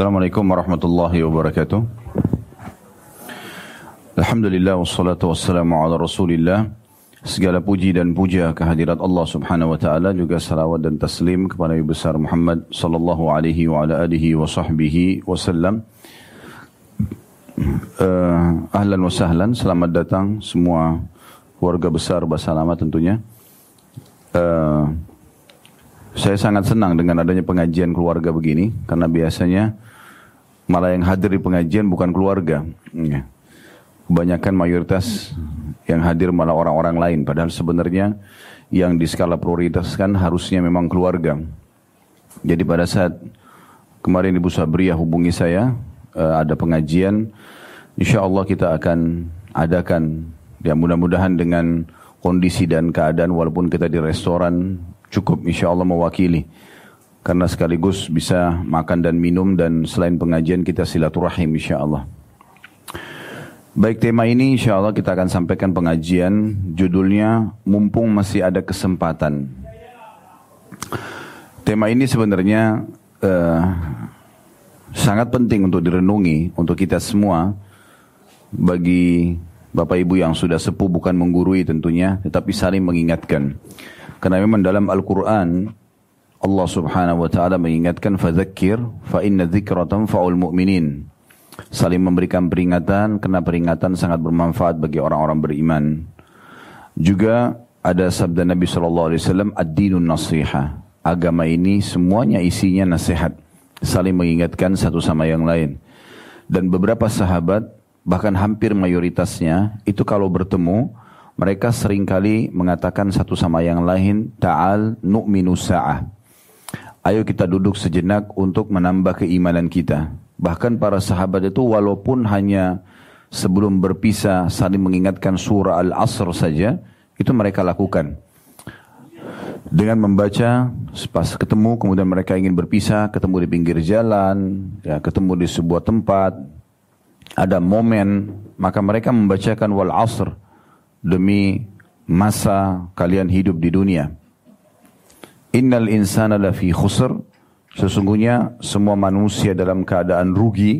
Assalamualaikum warahmatullahi wabarakatuh. Alhamdulillah wassalatu wassalamu ala rasulillah. Segala puji dan puja kehadirat Allah subhanahu wa ta'ala juga salawat dan taslim kepada Nabi besar Muhammad sallallahu alaihi wa ala alihi wa sahbihi wasallam. Uh, ahlan wa sahlan, selamat datang semua keluarga besar bahasa lama tentunya. Uh, saya sangat senang dengan adanya pengajian keluarga begini karena biasanya malah yang hadir di pengajian bukan keluarga. Ya. Kebanyakan mayoritas yang hadir malah orang-orang lain padahal sebenarnya yang di skala prioritas kan harusnya memang keluarga. Jadi pada saat kemarin Ibu Sabriyah hubungi saya uh, ada pengajian insya Allah kita akan adakan ya mudah-mudahan dengan kondisi dan keadaan walaupun kita di restoran cukup insya Allah mewakili karena sekaligus bisa makan dan minum dan selain pengajian kita silaturahim insya Allah. Baik tema ini insya Allah kita akan sampaikan pengajian judulnya mumpung masih ada kesempatan. Tema ini sebenarnya uh, sangat penting untuk direnungi untuk kita semua bagi Bapak Ibu yang sudah sepuh bukan menggurui tentunya tetapi saling mengingatkan. Karena memang dalam Al-Quran Allah subhanahu wa ta'ala mengingatkan fadzakir fa inna dzikra tanfa'ul mu'minin saling memberikan peringatan karena peringatan sangat bermanfaat bagi orang-orang beriman. Juga ada sabda Nabi sallallahu alaihi wasallam ad-dinun nasiha. Agama ini semuanya isinya nasihat, saling mengingatkan satu sama yang lain. Dan beberapa sahabat bahkan hampir mayoritasnya itu kalau bertemu mereka sering kali mengatakan satu sama yang lain ta'al nu'minu sa'ah. Ayo kita duduk sejenak untuk menambah keimanan kita. Bahkan para sahabat itu walaupun hanya sebelum berpisah saling mengingatkan surah Al-Asr saja, itu mereka lakukan. Dengan membaca, pas ketemu kemudian mereka ingin berpisah, ketemu di pinggir jalan, ya, ketemu di sebuah tempat, ada momen, maka mereka membacakan wal asr demi masa kalian hidup di dunia. Innal insana lafi khusr. Sesungguhnya semua manusia dalam keadaan rugi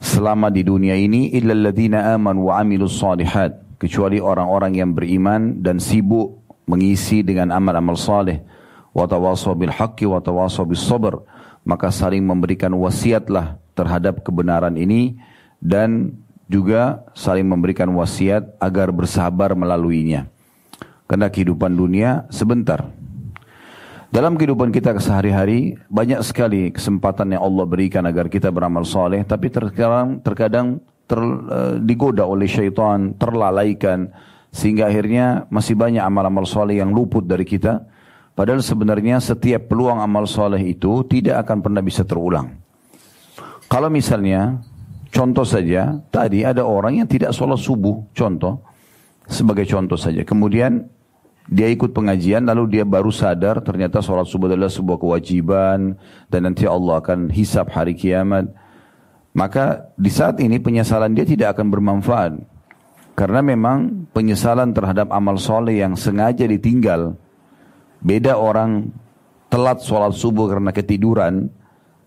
selama di dunia ini. Illalladzina amanu wa amilus salihat kecuali orang-orang yang beriman dan sibuk mengisi dengan amal-amal saleh. Wa tawasaw bil haqqi wa tawasaw bis sabr. Maka saling memberikan wasiatlah terhadap kebenaran ini dan juga saling memberikan wasiat agar bersabar melaluinya. Karena kehidupan dunia sebentar dalam kehidupan kita sehari-hari banyak sekali kesempatan yang Allah berikan agar kita beramal soleh, tapi terkadang terkadang ter, uh, digoda oleh syaitan, terlalaikan sehingga akhirnya masih banyak amal-amal soleh yang luput dari kita. Padahal sebenarnya setiap peluang amal soleh itu tidak akan pernah bisa terulang. Kalau misalnya contoh saja tadi ada orang yang tidak sholat subuh, contoh sebagai contoh saja. Kemudian dia ikut pengajian lalu dia baru sadar ternyata sholat subuh adalah sebuah kewajiban dan nanti Allah akan hisap hari kiamat. Maka di saat ini penyesalan dia tidak akan bermanfaat. Karena memang penyesalan terhadap amal soleh yang sengaja ditinggal. Beda orang telat sholat subuh karena ketiduran.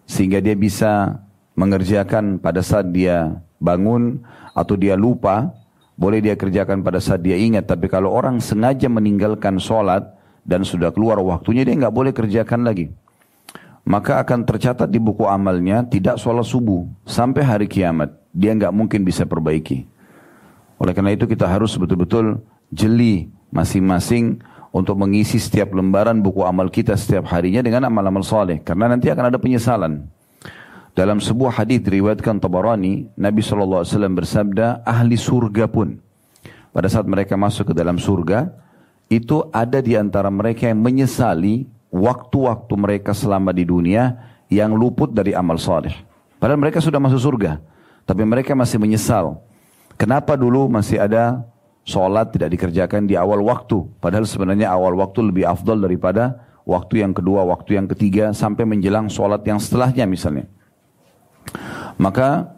Sehingga dia bisa mengerjakan pada saat dia bangun atau dia lupa boleh dia kerjakan pada saat dia ingat, tapi kalau orang sengaja meninggalkan sholat dan sudah keluar waktunya, dia nggak boleh kerjakan lagi. Maka akan tercatat di buku amalnya tidak sholat subuh sampai hari kiamat. Dia nggak mungkin bisa perbaiki. Oleh karena itu kita harus betul-betul jeli masing-masing untuk mengisi setiap lembaran buku amal kita setiap harinya dengan amal-amal soleh. Karena nanti akan ada penyesalan. Dalam sebuah hadis diriwayatkan Tabarani, Nabi SAW bersabda, ahli surga pun pada saat mereka masuk ke dalam surga, itu ada di antara mereka yang menyesali waktu-waktu mereka selama di dunia yang luput dari amal soleh. Padahal mereka sudah masuk surga, tapi mereka masih menyesal. Kenapa dulu masih ada sholat tidak dikerjakan di awal waktu? Padahal sebenarnya awal waktu lebih afdol daripada waktu yang kedua, waktu yang ketiga, sampai menjelang sholat yang setelahnya misalnya maka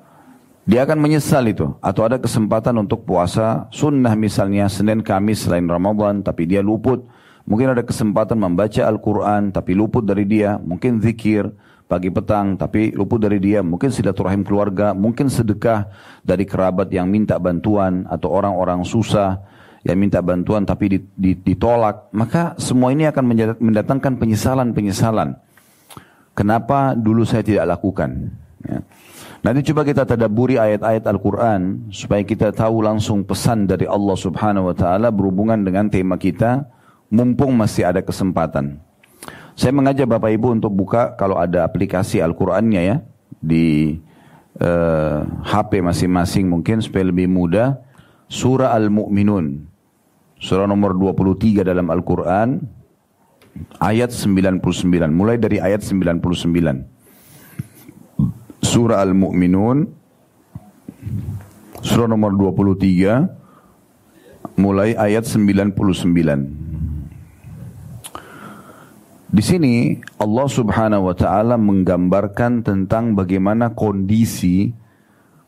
dia akan menyesal itu atau ada kesempatan untuk puasa sunnah misalnya Senin Kamis selain Ramadan tapi dia luput mungkin ada kesempatan membaca Al-Quran tapi luput dari dia mungkin zikir pagi petang, tapi luput dari dia. Mungkin silaturahim keluarga, mungkin sedekah dari kerabat yang minta bantuan atau orang-orang susah yang minta bantuan tapi ditolak. Maka semua ini akan mendatangkan penyesalan-penyesalan. Kenapa dulu saya tidak lakukan? Ya. Nanti coba kita tadaburi ayat-ayat Al-Quran supaya kita tahu langsung pesan dari Allah Subhanahu Wa Taala berhubungan dengan tema kita. Mumpung masih ada kesempatan. Saya mengajak Bapak Ibu untuk buka kalau ada aplikasi Al-Qurannya ya di eh, HP masing-masing mungkin supaya lebih mudah. Surah Al-Mu'minun. Surah nomor 23 dalam Al-Quran. Ayat 99. Mulai dari ayat 99 surah Al-Mu'minun surah nomor 23 mulai ayat 99. Di sini Allah Subhanahu wa taala menggambarkan tentang bagaimana kondisi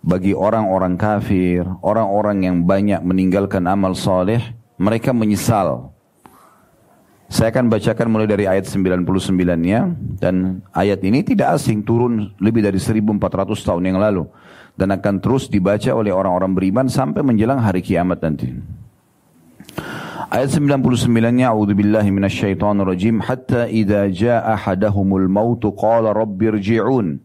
bagi orang-orang kafir, orang-orang yang banyak meninggalkan amal soleh, mereka menyesal saya akan bacakan mulai dari ayat 99-nya dan ayat ini tidak asing turun lebih dari 1400 tahun yang lalu dan akan terus dibaca oleh orang-orang beriman sampai menjelang hari kiamat nanti. Ayat 99-nya A'udzubillahi minasyaitonirrajim hatta idza jaa ahadahumul maut qala rabbirji'un.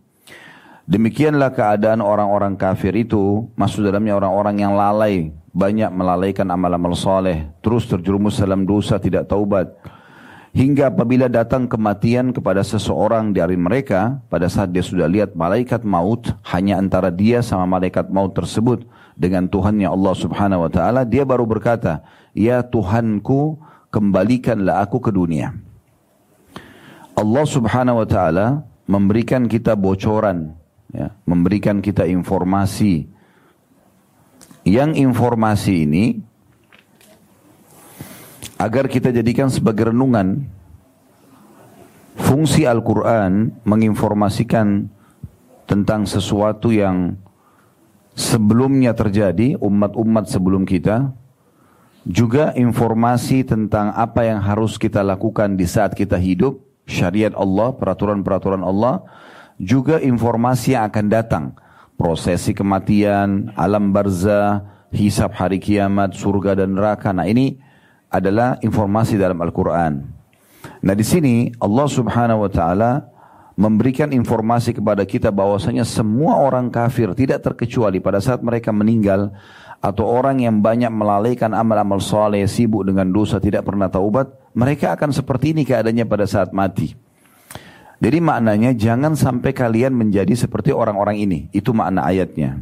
Demikianlah keadaan orang-orang kafir itu, maksud dalamnya orang-orang yang lalai, banyak melalaikan amal-amal soleh, terus terjerumus dalam dosa tidak taubat. Hingga apabila datang kematian kepada seseorang dari mereka, pada saat dia sudah lihat malaikat maut, hanya antara dia sama malaikat maut tersebut dengan Tuhannya Allah subhanahu wa ta'ala, dia baru berkata, Ya Tuhanku, kembalikanlah aku ke dunia. Allah subhanahu wa ta'ala memberikan kita bocoran, ya, memberikan kita informasi. Yang informasi ini agar kita jadikan sebagai renungan fungsi Al-Quran menginformasikan tentang sesuatu yang sebelumnya terjadi umat-umat sebelum kita juga informasi tentang apa yang harus kita lakukan di saat kita hidup syariat Allah, peraturan-peraturan Allah juga informasi yang akan datang prosesi kematian, alam barzah, hisab hari kiamat, surga dan neraka. Nah ini adalah informasi dalam Al-Quran. Nah di sini Allah Subhanahu Wa Taala memberikan informasi kepada kita bahwasanya semua orang kafir tidak terkecuali pada saat mereka meninggal atau orang yang banyak melalaikan amal-amal soleh sibuk dengan dosa tidak pernah taubat mereka akan seperti ini keadaannya pada saat mati. Jadi maknanya jangan sampai kalian menjadi seperti orang-orang ini. Itu makna ayatnya.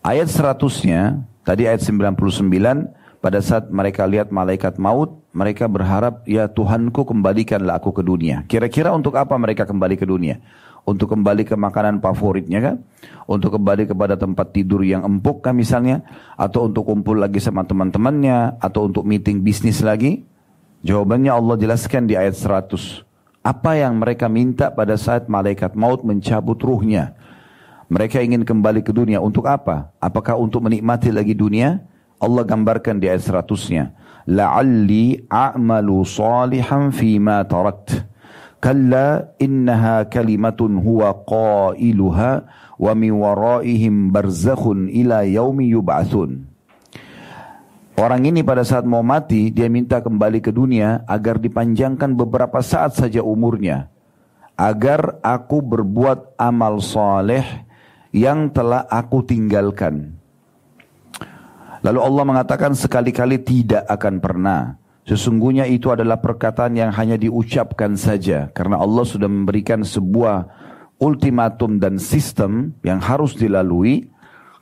Ayat seratusnya, tadi ayat 99, pada saat mereka lihat malaikat maut, mereka berharap, ya Tuhanku kembalikanlah aku ke dunia. Kira-kira untuk apa mereka kembali ke dunia? Untuk kembali ke makanan favoritnya kan? Untuk kembali kepada tempat tidur yang empuk kan misalnya? Atau untuk kumpul lagi sama teman-temannya? Atau untuk meeting bisnis lagi? Jawabannya Allah jelaskan di ayat 100. Apa yang mereka minta pada saat malaikat maut mencabut ruhnya? Mereka ingin kembali ke dunia untuk apa? Apakah untuk menikmati lagi dunia? Allah gambarkan di ayat seratusnya. La'alli a'malu salihan fima tarakt. Kalla innaha kalimatun huwa qailuha wa min waraihim barzakhun ila yaumi yub'atsun. Orang ini pada saat mau mati, dia minta kembali ke dunia agar dipanjangkan beberapa saat saja umurnya. Agar aku berbuat amal soleh yang telah aku tinggalkan. Lalu Allah mengatakan sekali-kali tidak akan pernah. Sesungguhnya itu adalah perkataan yang hanya diucapkan saja. Karena Allah sudah memberikan sebuah ultimatum dan sistem yang harus dilalui.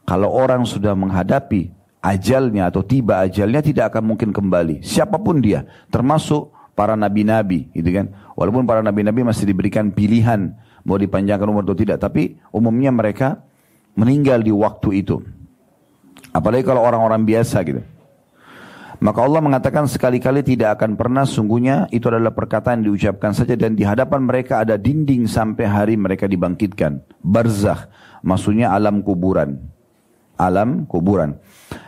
Kalau orang sudah menghadapi ajalnya atau tiba ajalnya tidak akan mungkin kembali. Siapa pun dia, termasuk para nabi-nabi, gitu kan. Walaupun para nabi-nabi masih diberikan pilihan mau dipanjangkan umur atau tidak, tapi umumnya mereka meninggal di waktu itu. Apalagi kalau orang-orang biasa gitu. Maka Allah mengatakan sekali-kali tidak akan pernah sungguhnya itu adalah perkataan yang diucapkan saja dan di hadapan mereka ada dinding sampai hari mereka dibangkitkan. Barzah, maksudnya alam kuburan. Alam kuburan.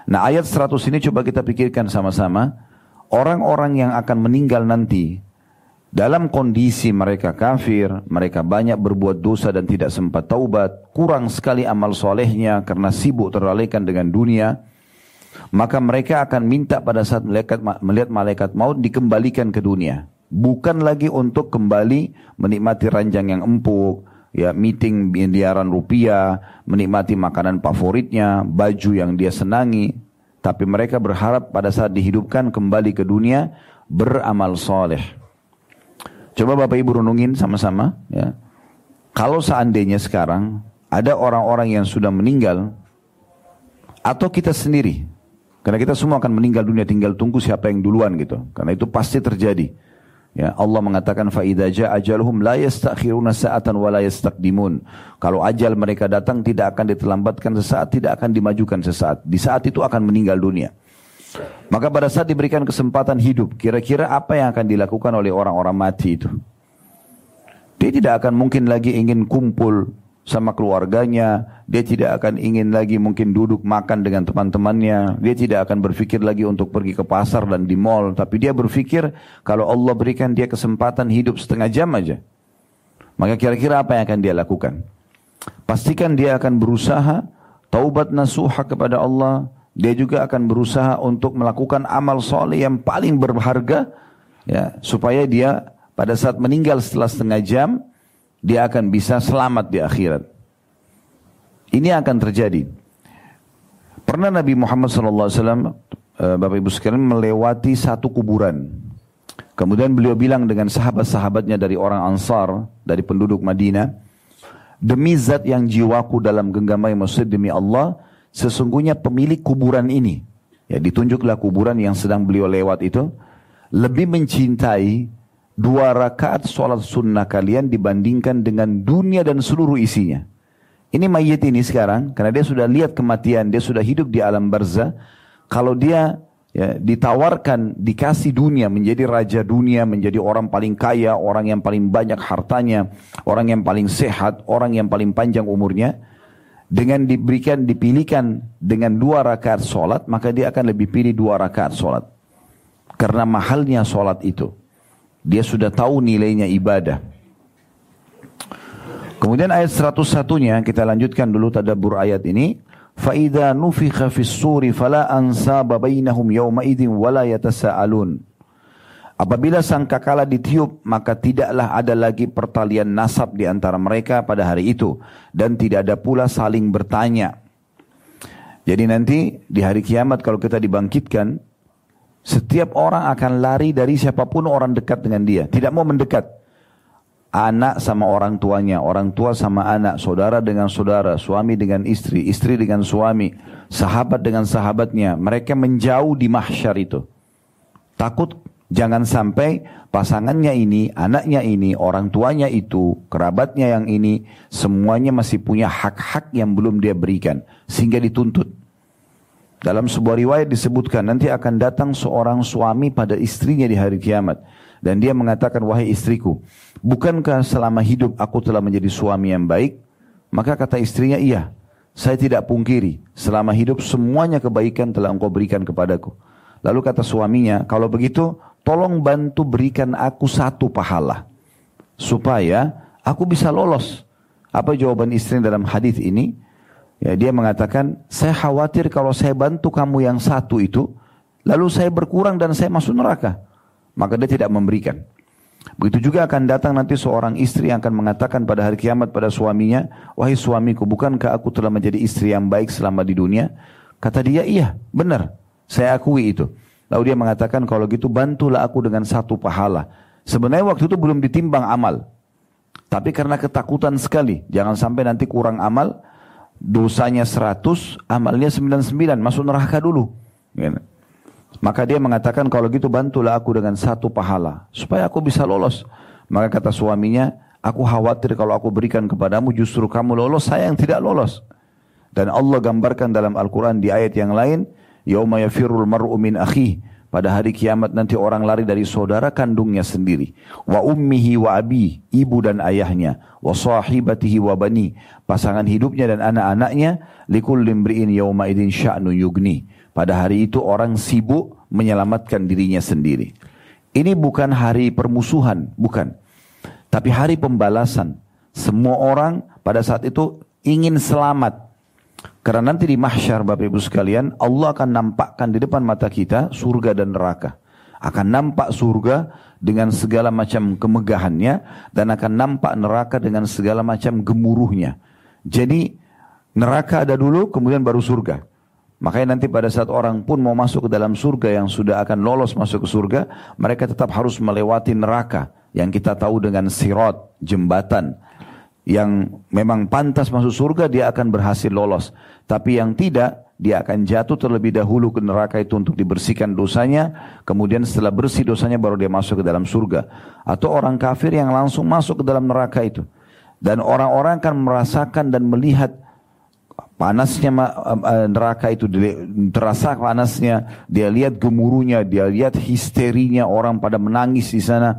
Nah ayat 100 ini coba kita pikirkan sama-sama. Orang-orang yang akan meninggal nanti dalam kondisi mereka kafir, mereka banyak berbuat dosa dan tidak sempat taubat, kurang sekali amal solehnya karena sibuk terlalaikan dengan dunia, maka mereka akan minta pada saat melihat, melihat malaikat maut dikembalikan ke dunia. Bukan lagi untuk kembali menikmati ranjang yang empuk, ya meeting miliaran rupiah, menikmati makanan favoritnya, baju yang dia senangi, tapi mereka berharap pada saat dihidupkan kembali ke dunia beramal soleh. Coba Bapak Ibu renungin sama-sama ya. Kalau seandainya sekarang ada orang-orang yang sudah meninggal atau kita sendiri karena kita semua akan meninggal dunia tinggal tunggu siapa yang duluan gitu. Karena itu pasti terjadi. Ya, Allah mengatakan fa idza jaa ajaluhum la yastakhiruna sa'atan wa la yastaqdimun. Kalau ajal mereka datang tidak akan diterlambatkan sesaat, tidak akan dimajukan sesaat. Di saat itu akan meninggal dunia. Maka pada saat diberikan kesempatan hidup, kira-kira apa yang akan dilakukan oleh orang-orang mati itu? Dia tidak akan mungkin lagi ingin kumpul sama keluarganya, dia tidak akan ingin lagi mungkin duduk makan dengan teman-temannya, dia tidak akan berpikir lagi untuk pergi ke pasar dan di mall, tapi dia berpikir kalau Allah berikan dia kesempatan hidup setengah jam aja, maka kira-kira apa yang akan dia lakukan? Pastikan dia akan berusaha taubat nasuha kepada Allah, dia juga akan berusaha untuk melakukan amal soleh yang paling berharga ya supaya dia pada saat meninggal setelah setengah jam dia akan bisa selamat di akhirat. Ini akan terjadi. Pernah Nabi Muhammad SAW, eh, Bapak Ibu sekalian melewati satu kuburan. Kemudian beliau bilang dengan sahabat-sahabatnya dari orang Ansar, dari penduduk Madinah, demi zat yang jiwaku dalam genggamai masjid demi Allah, sesungguhnya pemilik kuburan ini, ya ditunjuklah kuburan yang sedang beliau lewat itu, lebih mencintai dua rakaat sholat sunnah kalian dibandingkan dengan dunia dan seluruh isinya. Ini mayit ini sekarang, karena dia sudah lihat kematian, dia sudah hidup di alam barzah. Kalau dia ya, ditawarkan, dikasih dunia, menjadi raja dunia, menjadi orang paling kaya, orang yang paling banyak hartanya, orang yang paling sehat, orang yang paling panjang umurnya, dengan diberikan dipilihkan dengan dua rakaat solat maka dia akan lebih pilih dua rakaat solat karena mahalnya solat itu dia sudah tahu nilainya ibadah kemudian ayat 101 nya kita lanjutkan dulu tadabur ayat ini فَإِذَا نُفِخَ فِي السُّورِ فَلَا أَنْسَابَ بَيْنَهُمْ يَوْمَئِذٍ وَلَا يَتَسَأَلُونَ Apabila sangkakala ditiup, maka tidaklah ada lagi pertalian nasab di antara mereka pada hari itu. Dan tidak ada pula saling bertanya. Jadi nanti di hari kiamat kalau kita dibangkitkan, setiap orang akan lari dari siapa pun orang dekat dengan dia. Tidak mau mendekat. Anak sama orang tuanya, orang tua sama anak, saudara dengan saudara, suami dengan istri, istri dengan suami, sahabat dengan sahabatnya. Mereka menjauh di mahsyar itu. Takut Jangan sampai pasangannya ini, anaknya ini, orang tuanya itu, kerabatnya yang ini, semuanya masih punya hak-hak yang belum dia berikan. Sehingga dituntut. Dalam sebuah riwayat disebutkan nanti akan datang seorang suami pada istrinya di hari kiamat. Dan dia mengatakan, wahai istriku, bukankah selama hidup aku telah menjadi suami yang baik? Maka kata istrinya, iya. Saya tidak pungkiri, selama hidup semuanya kebaikan telah engkau berikan kepadaku. Lalu kata suaminya, kalau begitu tolong bantu berikan aku satu pahala supaya aku bisa lolos. Apa jawaban istri dalam hadis ini? Ya, dia mengatakan, saya khawatir kalau saya bantu kamu yang satu itu, lalu saya berkurang dan saya masuk neraka. Maka dia tidak memberikan. Begitu juga akan datang nanti seorang istri yang akan mengatakan pada hari kiamat pada suaminya, wahai suamiku, bukankah aku telah menjadi istri yang baik selama di dunia? Kata dia, iya, benar, saya akui itu. Lalu dia mengatakan kalau gitu bantulah aku dengan satu pahala. Sebenarnya waktu itu belum ditimbang amal. Tapi karena ketakutan sekali, jangan sampai nanti kurang amal, dosanya 100, amalnya 99, masuk neraka dulu. Gitu. Maka dia mengatakan kalau gitu bantulah aku dengan satu pahala, supaya aku bisa lolos. Maka kata suaminya, aku khawatir kalau aku berikan kepadamu justru kamu lolos, saya yang tidak lolos. Dan Allah gambarkan dalam Al-Quran di ayat yang lain, Yauma yafirul mar'u min akhi. Pada hari kiamat nanti orang lari dari saudara kandungnya sendiri. Wa ummihi wa abi, ibu dan ayahnya. Wa sahibatihi wa bani, pasangan hidupnya dan anak-anaknya. Likul limbri'in yauma idin sya'nu yugni. Pada hari itu orang sibuk menyelamatkan dirinya sendiri. Ini bukan hari permusuhan, bukan. Tapi hari pembalasan. Semua orang pada saat itu ingin selamat. Karena nanti di mahsyar Bapak Ibu sekalian, Allah akan nampakkan di depan mata kita surga dan neraka. Akan nampak surga dengan segala macam kemegahannya dan akan nampak neraka dengan segala macam gemuruhnya. Jadi neraka ada dulu kemudian baru surga. Makanya nanti pada saat orang pun mau masuk ke dalam surga yang sudah akan lolos masuk ke surga, mereka tetap harus melewati neraka yang kita tahu dengan sirot, jembatan yang memang pantas masuk surga dia akan berhasil lolos. Tapi yang tidak dia akan jatuh terlebih dahulu ke neraka itu untuk dibersihkan dosanya, kemudian setelah bersih dosanya baru dia masuk ke dalam surga. Atau orang kafir yang langsung masuk ke dalam neraka itu. Dan orang-orang akan merasakan dan melihat panasnya neraka itu terasa panasnya dia lihat gemuruhnya dia lihat histerinya orang pada menangis di sana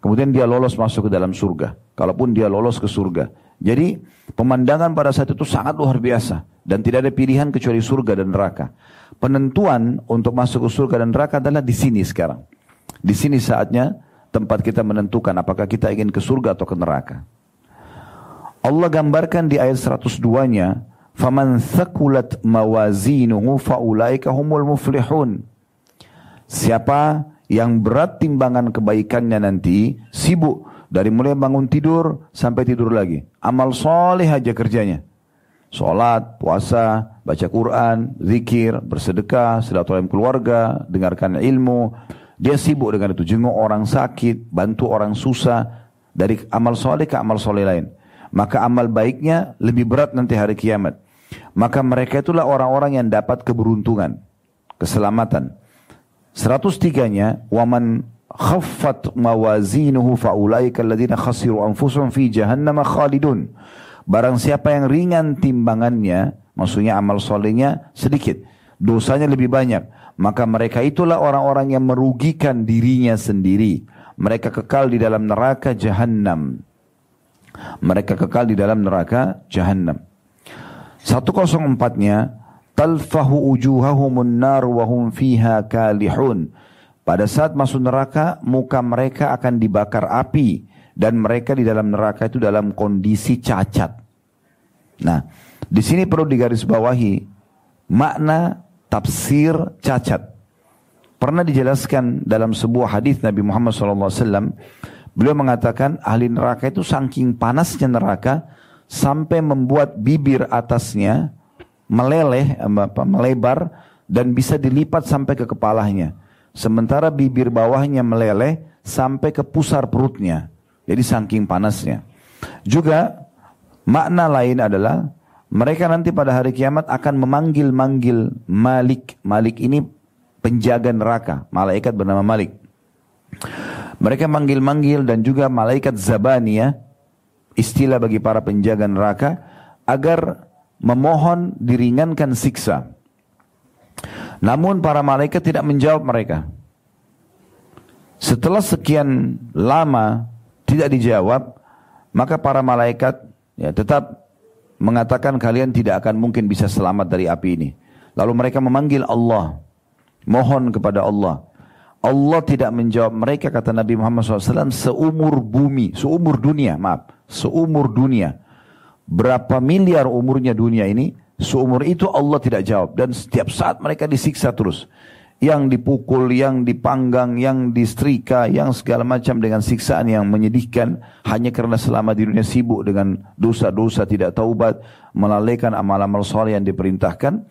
kemudian dia lolos masuk ke dalam surga. Kalaupun dia lolos ke surga. Jadi pemandangan pada saat itu sangat luar biasa. Dan tidak ada pilihan kecuali surga dan neraka. Penentuan untuk masuk ke surga dan neraka adalah di sini sekarang. Di sini saatnya tempat kita menentukan apakah kita ingin ke surga atau ke neraka. Allah gambarkan di ayat 102-nya faman thaqulat mawazinuhu faulaika humul muflihun. Siapa yang berat timbangan kebaikannya nanti sibuk dari mulai bangun tidur sampai tidur lagi amal soleh aja kerjanya Sholat, puasa, baca Quran, zikir, bersedekah, silaturahim keluarga, dengarkan ilmu. Dia sibuk dengan itu, jenguk orang sakit, bantu orang susah, dari amal soleh ke amal soleh lain. Maka amal baiknya lebih berat nanti hari kiamat. Maka mereka itulah orang-orang yang dapat keberuntungan, keselamatan. 103-nya, waman khaffat mawazinuhu faulaika alladziina khasiru anfusahum fi jahannam khalidun. Barang siapa yang ringan timbangannya, maksudnya amal solehnya sedikit, dosanya lebih banyak, maka mereka itulah orang-orang yang merugikan dirinya sendiri. Mereka kekal di dalam neraka jahannam. Mereka kekal di dalam neraka jahannam. 104-nya talfahu ujuhahumun nar wa fiha kalihun. Pada saat masuk neraka, muka mereka akan dibakar api dan mereka di dalam neraka itu dalam kondisi cacat. Nah, di sini perlu digarisbawahi makna tafsir cacat. Pernah dijelaskan dalam sebuah hadis Nabi Muhammad SAW, beliau mengatakan ahli neraka itu saking panasnya neraka, sampai membuat bibir atasnya meleleh, apa, melebar dan bisa dilipat sampai ke kepalanya. Sementara bibir bawahnya meleleh sampai ke pusar perutnya. Jadi saking panasnya. Juga makna lain adalah mereka nanti pada hari kiamat akan memanggil-manggil Malik. Malik ini penjaga neraka, malaikat bernama Malik. Mereka manggil-manggil dan juga malaikat Zabaniyah istilah bagi para penjaga neraka agar memohon diringankan siksa. Namun para malaikat tidak menjawab mereka. Setelah sekian lama tidak dijawab, maka para malaikat ya tetap mengatakan kalian tidak akan mungkin bisa selamat dari api ini. Lalu mereka memanggil Allah, mohon kepada Allah. Allah tidak menjawab mereka kata Nabi Muhammad SAW seumur bumi, seumur dunia, maaf, seumur dunia. Berapa miliar umurnya dunia ini, seumur itu Allah tidak jawab. Dan setiap saat mereka disiksa terus. Yang dipukul, yang dipanggang, yang disetrika, yang segala macam dengan siksaan yang menyedihkan. Hanya karena selama di dunia sibuk dengan dosa-dosa tidak taubat, melalaikan amal-amal soleh yang diperintahkan.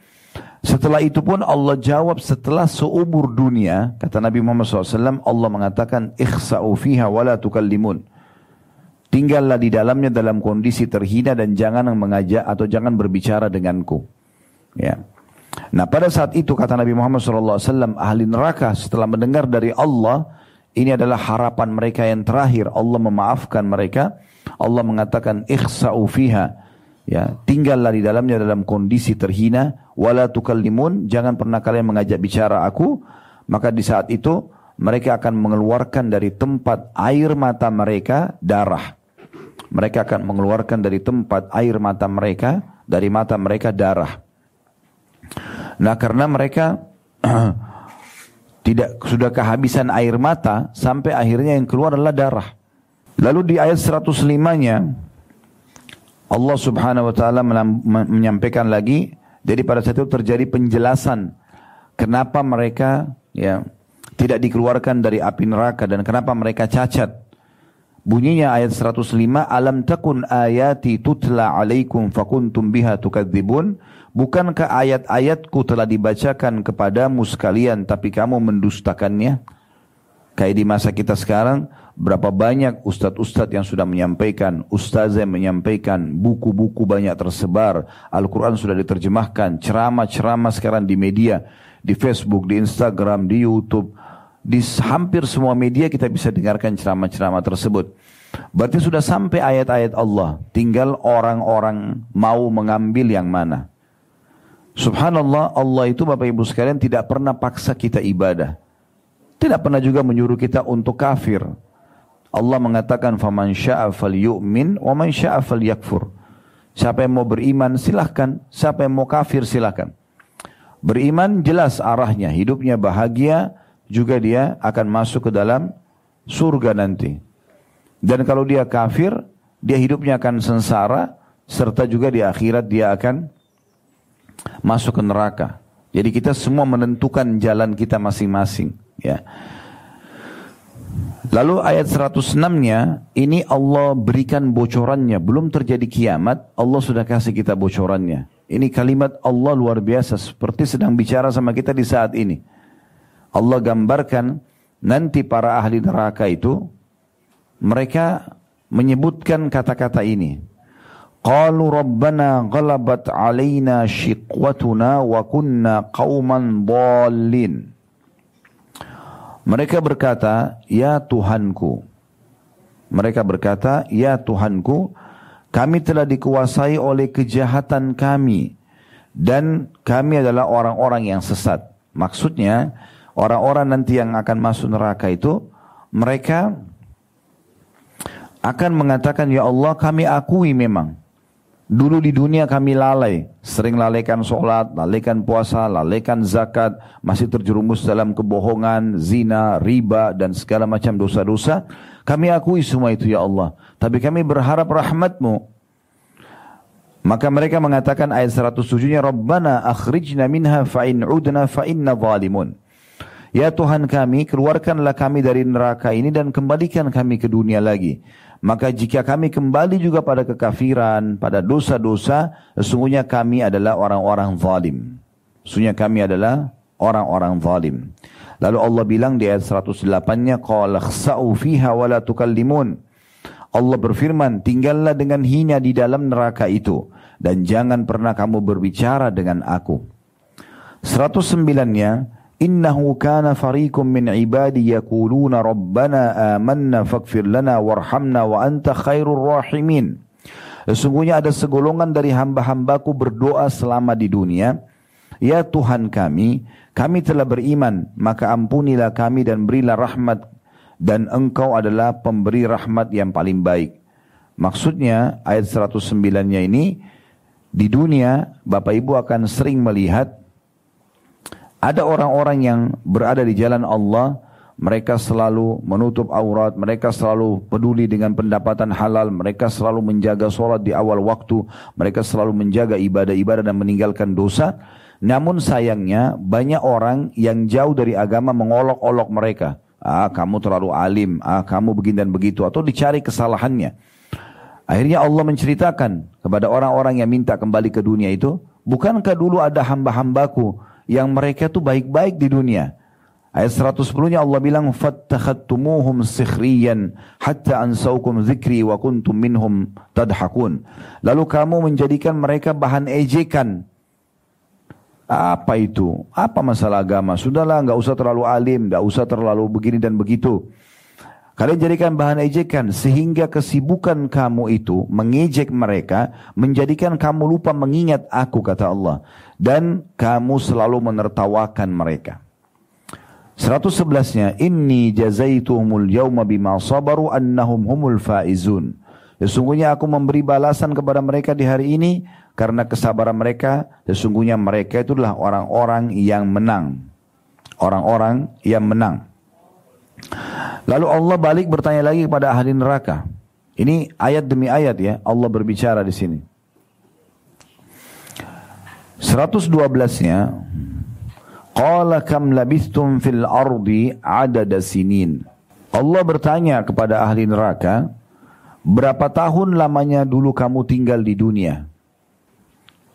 Setelah itu pun Allah jawab setelah seumur dunia, kata Nabi Muhammad SAW, Allah mengatakan, Ikhsa'u fiha wa la tukallimun. Tinggallah di dalamnya dalam kondisi terhina dan jangan mengajak atau jangan berbicara denganku. Ya. Nah pada saat itu kata Nabi Muhammad SAW, ahli neraka setelah mendengar dari Allah, ini adalah harapan mereka yang terakhir. Allah memaafkan mereka. Allah mengatakan, Ikhsa'u fiha. Ya, tinggallah di dalamnya dalam kondisi terhina. Wala tukallimun, jangan pernah kalian mengajak bicara aku. Maka di saat itu mereka akan mengeluarkan dari tempat air mata mereka darah mereka akan mengeluarkan dari tempat air mata mereka, dari mata mereka darah. Nah karena mereka tidak sudah kehabisan air mata sampai akhirnya yang keluar adalah darah. Lalu di ayat 105-nya Allah Subhanahu wa taala menyampaikan lagi jadi pada saat itu terjadi penjelasan kenapa mereka ya tidak dikeluarkan dari api neraka dan kenapa mereka cacat. Bunyinya ayat 105, alam takun ayati tutla alaikum fakuntum biha tukadzibun. Bukankah ayat-ayatku telah dibacakan kepadamu sekalian tapi kamu mendustakannya? Kayak di masa kita sekarang, berapa banyak ustadz-ustadz yang sudah menyampaikan, ustazah yang menyampaikan, buku-buku banyak tersebar, Al-Quran sudah diterjemahkan, ceramah-ceramah sekarang di media, di Facebook, di Instagram, di Youtube, di hampir semua media kita bisa dengarkan ceramah-ceramah tersebut. Berarti sudah sampai ayat-ayat Allah. Tinggal orang-orang mau mengambil yang mana. Subhanallah, Allah itu Bapak Ibu sekalian tidak pernah paksa kita ibadah. Tidak pernah juga menyuruh kita untuk kafir. Allah mengatakan faman syaa falyu'min wa man syaa falyakfur. Siapa yang mau beriman silahkan, siapa yang mau kafir silahkan. Beriman jelas arahnya, hidupnya bahagia, juga dia akan masuk ke dalam surga nanti. Dan kalau dia kafir, dia hidupnya akan sengsara, serta juga di akhirat dia akan masuk ke neraka. Jadi kita semua menentukan jalan kita masing-masing. Ya. Lalu ayat 106-nya, ini Allah berikan bocorannya. Belum terjadi kiamat, Allah sudah kasih kita bocorannya. Ini kalimat Allah luar biasa, seperti sedang bicara sama kita di saat ini. Allah gambarkan nanti para ahli neraka itu mereka menyebutkan kata-kata ini. Qalu rabbana ghalabat alaina shiqwatuna wa kunna qauman dhalin. Mereka berkata, "Ya Tuhanku." Mereka berkata, "Ya Tuhanku, kami telah dikuasai oleh kejahatan kami dan kami adalah orang-orang yang sesat." Maksudnya, orang-orang nanti yang akan masuk neraka itu mereka akan mengatakan ya Allah kami akui memang. Dulu di dunia kami lalai. Sering lalaikan sholat, lalaikan puasa, lalaikan zakat masih terjerumus dalam kebohongan, zina, riba dan segala macam dosa-dosa. Kami akui semua itu ya Allah. Tapi kami berharap rahmatmu. Maka mereka mengatakan ayat 107-nya Rabbana akhrijna minha fa'in udna fa'inna zalimun Ya Tuhan kami, keluarkanlah kami dari neraka ini dan kembalikan kami ke dunia lagi. Maka jika kami kembali juga pada kekafiran, pada dosa-dosa, sesungguhnya kami adalah orang-orang zalim. Sesungguhnya kami adalah orang-orang zalim. Lalu Allah bilang di ayat 108-nya, Qala khsa'u fiha wa la tukallimun. Allah berfirman, tinggallah dengan hina di dalam neraka itu. Dan jangan pernah kamu berbicara dengan aku. 109-nya, Innahu kana fariqum min ibadi yaquluna rabbana amanna faghfir lana warhamna wa anta rahimin. Sesungguhnya ada segolongan dari hamba-hambaku berdoa selama di dunia. Ya Tuhan kami, kami telah beriman, maka ampunilah kami dan berilah rahmat dan engkau adalah pemberi rahmat yang paling baik. Maksudnya ayat 109-nya ini di dunia Bapak Ibu akan sering melihat ada orang-orang yang berada di jalan Allah, mereka selalu menutup aurat, mereka selalu peduli dengan pendapatan halal, mereka selalu menjaga sholat di awal waktu, mereka selalu menjaga ibadah-ibadah dan meninggalkan dosa. Namun sayangnya banyak orang yang jauh dari agama mengolok-olok mereka. Ah kamu terlalu alim, ah kamu begini dan begitu, atau dicari kesalahannya. Akhirnya Allah menceritakan kepada orang-orang yang minta kembali ke dunia itu, bukankah dulu ada hamba-hambaku yang mereka tuh baik-baik di dunia. Ayat 110-nya Allah bilang fattakhattumuhum sikhriyan hatta ansaukum zikri wa kuntum minhum tadhakun. Lalu kamu menjadikan mereka bahan ejekan. Apa itu? Apa masalah agama? Sudahlah, nggak usah terlalu alim, nggak usah terlalu begini dan begitu. Kalian jadikan bahan ejekan sehingga kesibukan kamu itu mengejek mereka menjadikan kamu lupa mengingat aku kata Allah dan kamu selalu menertawakan mereka. 111-nya inni jazaituhumul yawma bima sabaru annahum humul faizun. Sesungguhnya aku memberi balasan kepada mereka di hari ini karena kesabaran mereka sesungguhnya mereka itulah orang-orang yang menang. orang-orang yang menang. Lalu Allah balik bertanya lagi kepada ahli neraka. Ini ayat demi ayat ya, Allah berbicara di sini. 112-nya Qala kam labithtum fil ardi adada sinin. Allah bertanya kepada ahli neraka, berapa tahun lamanya dulu kamu tinggal di dunia?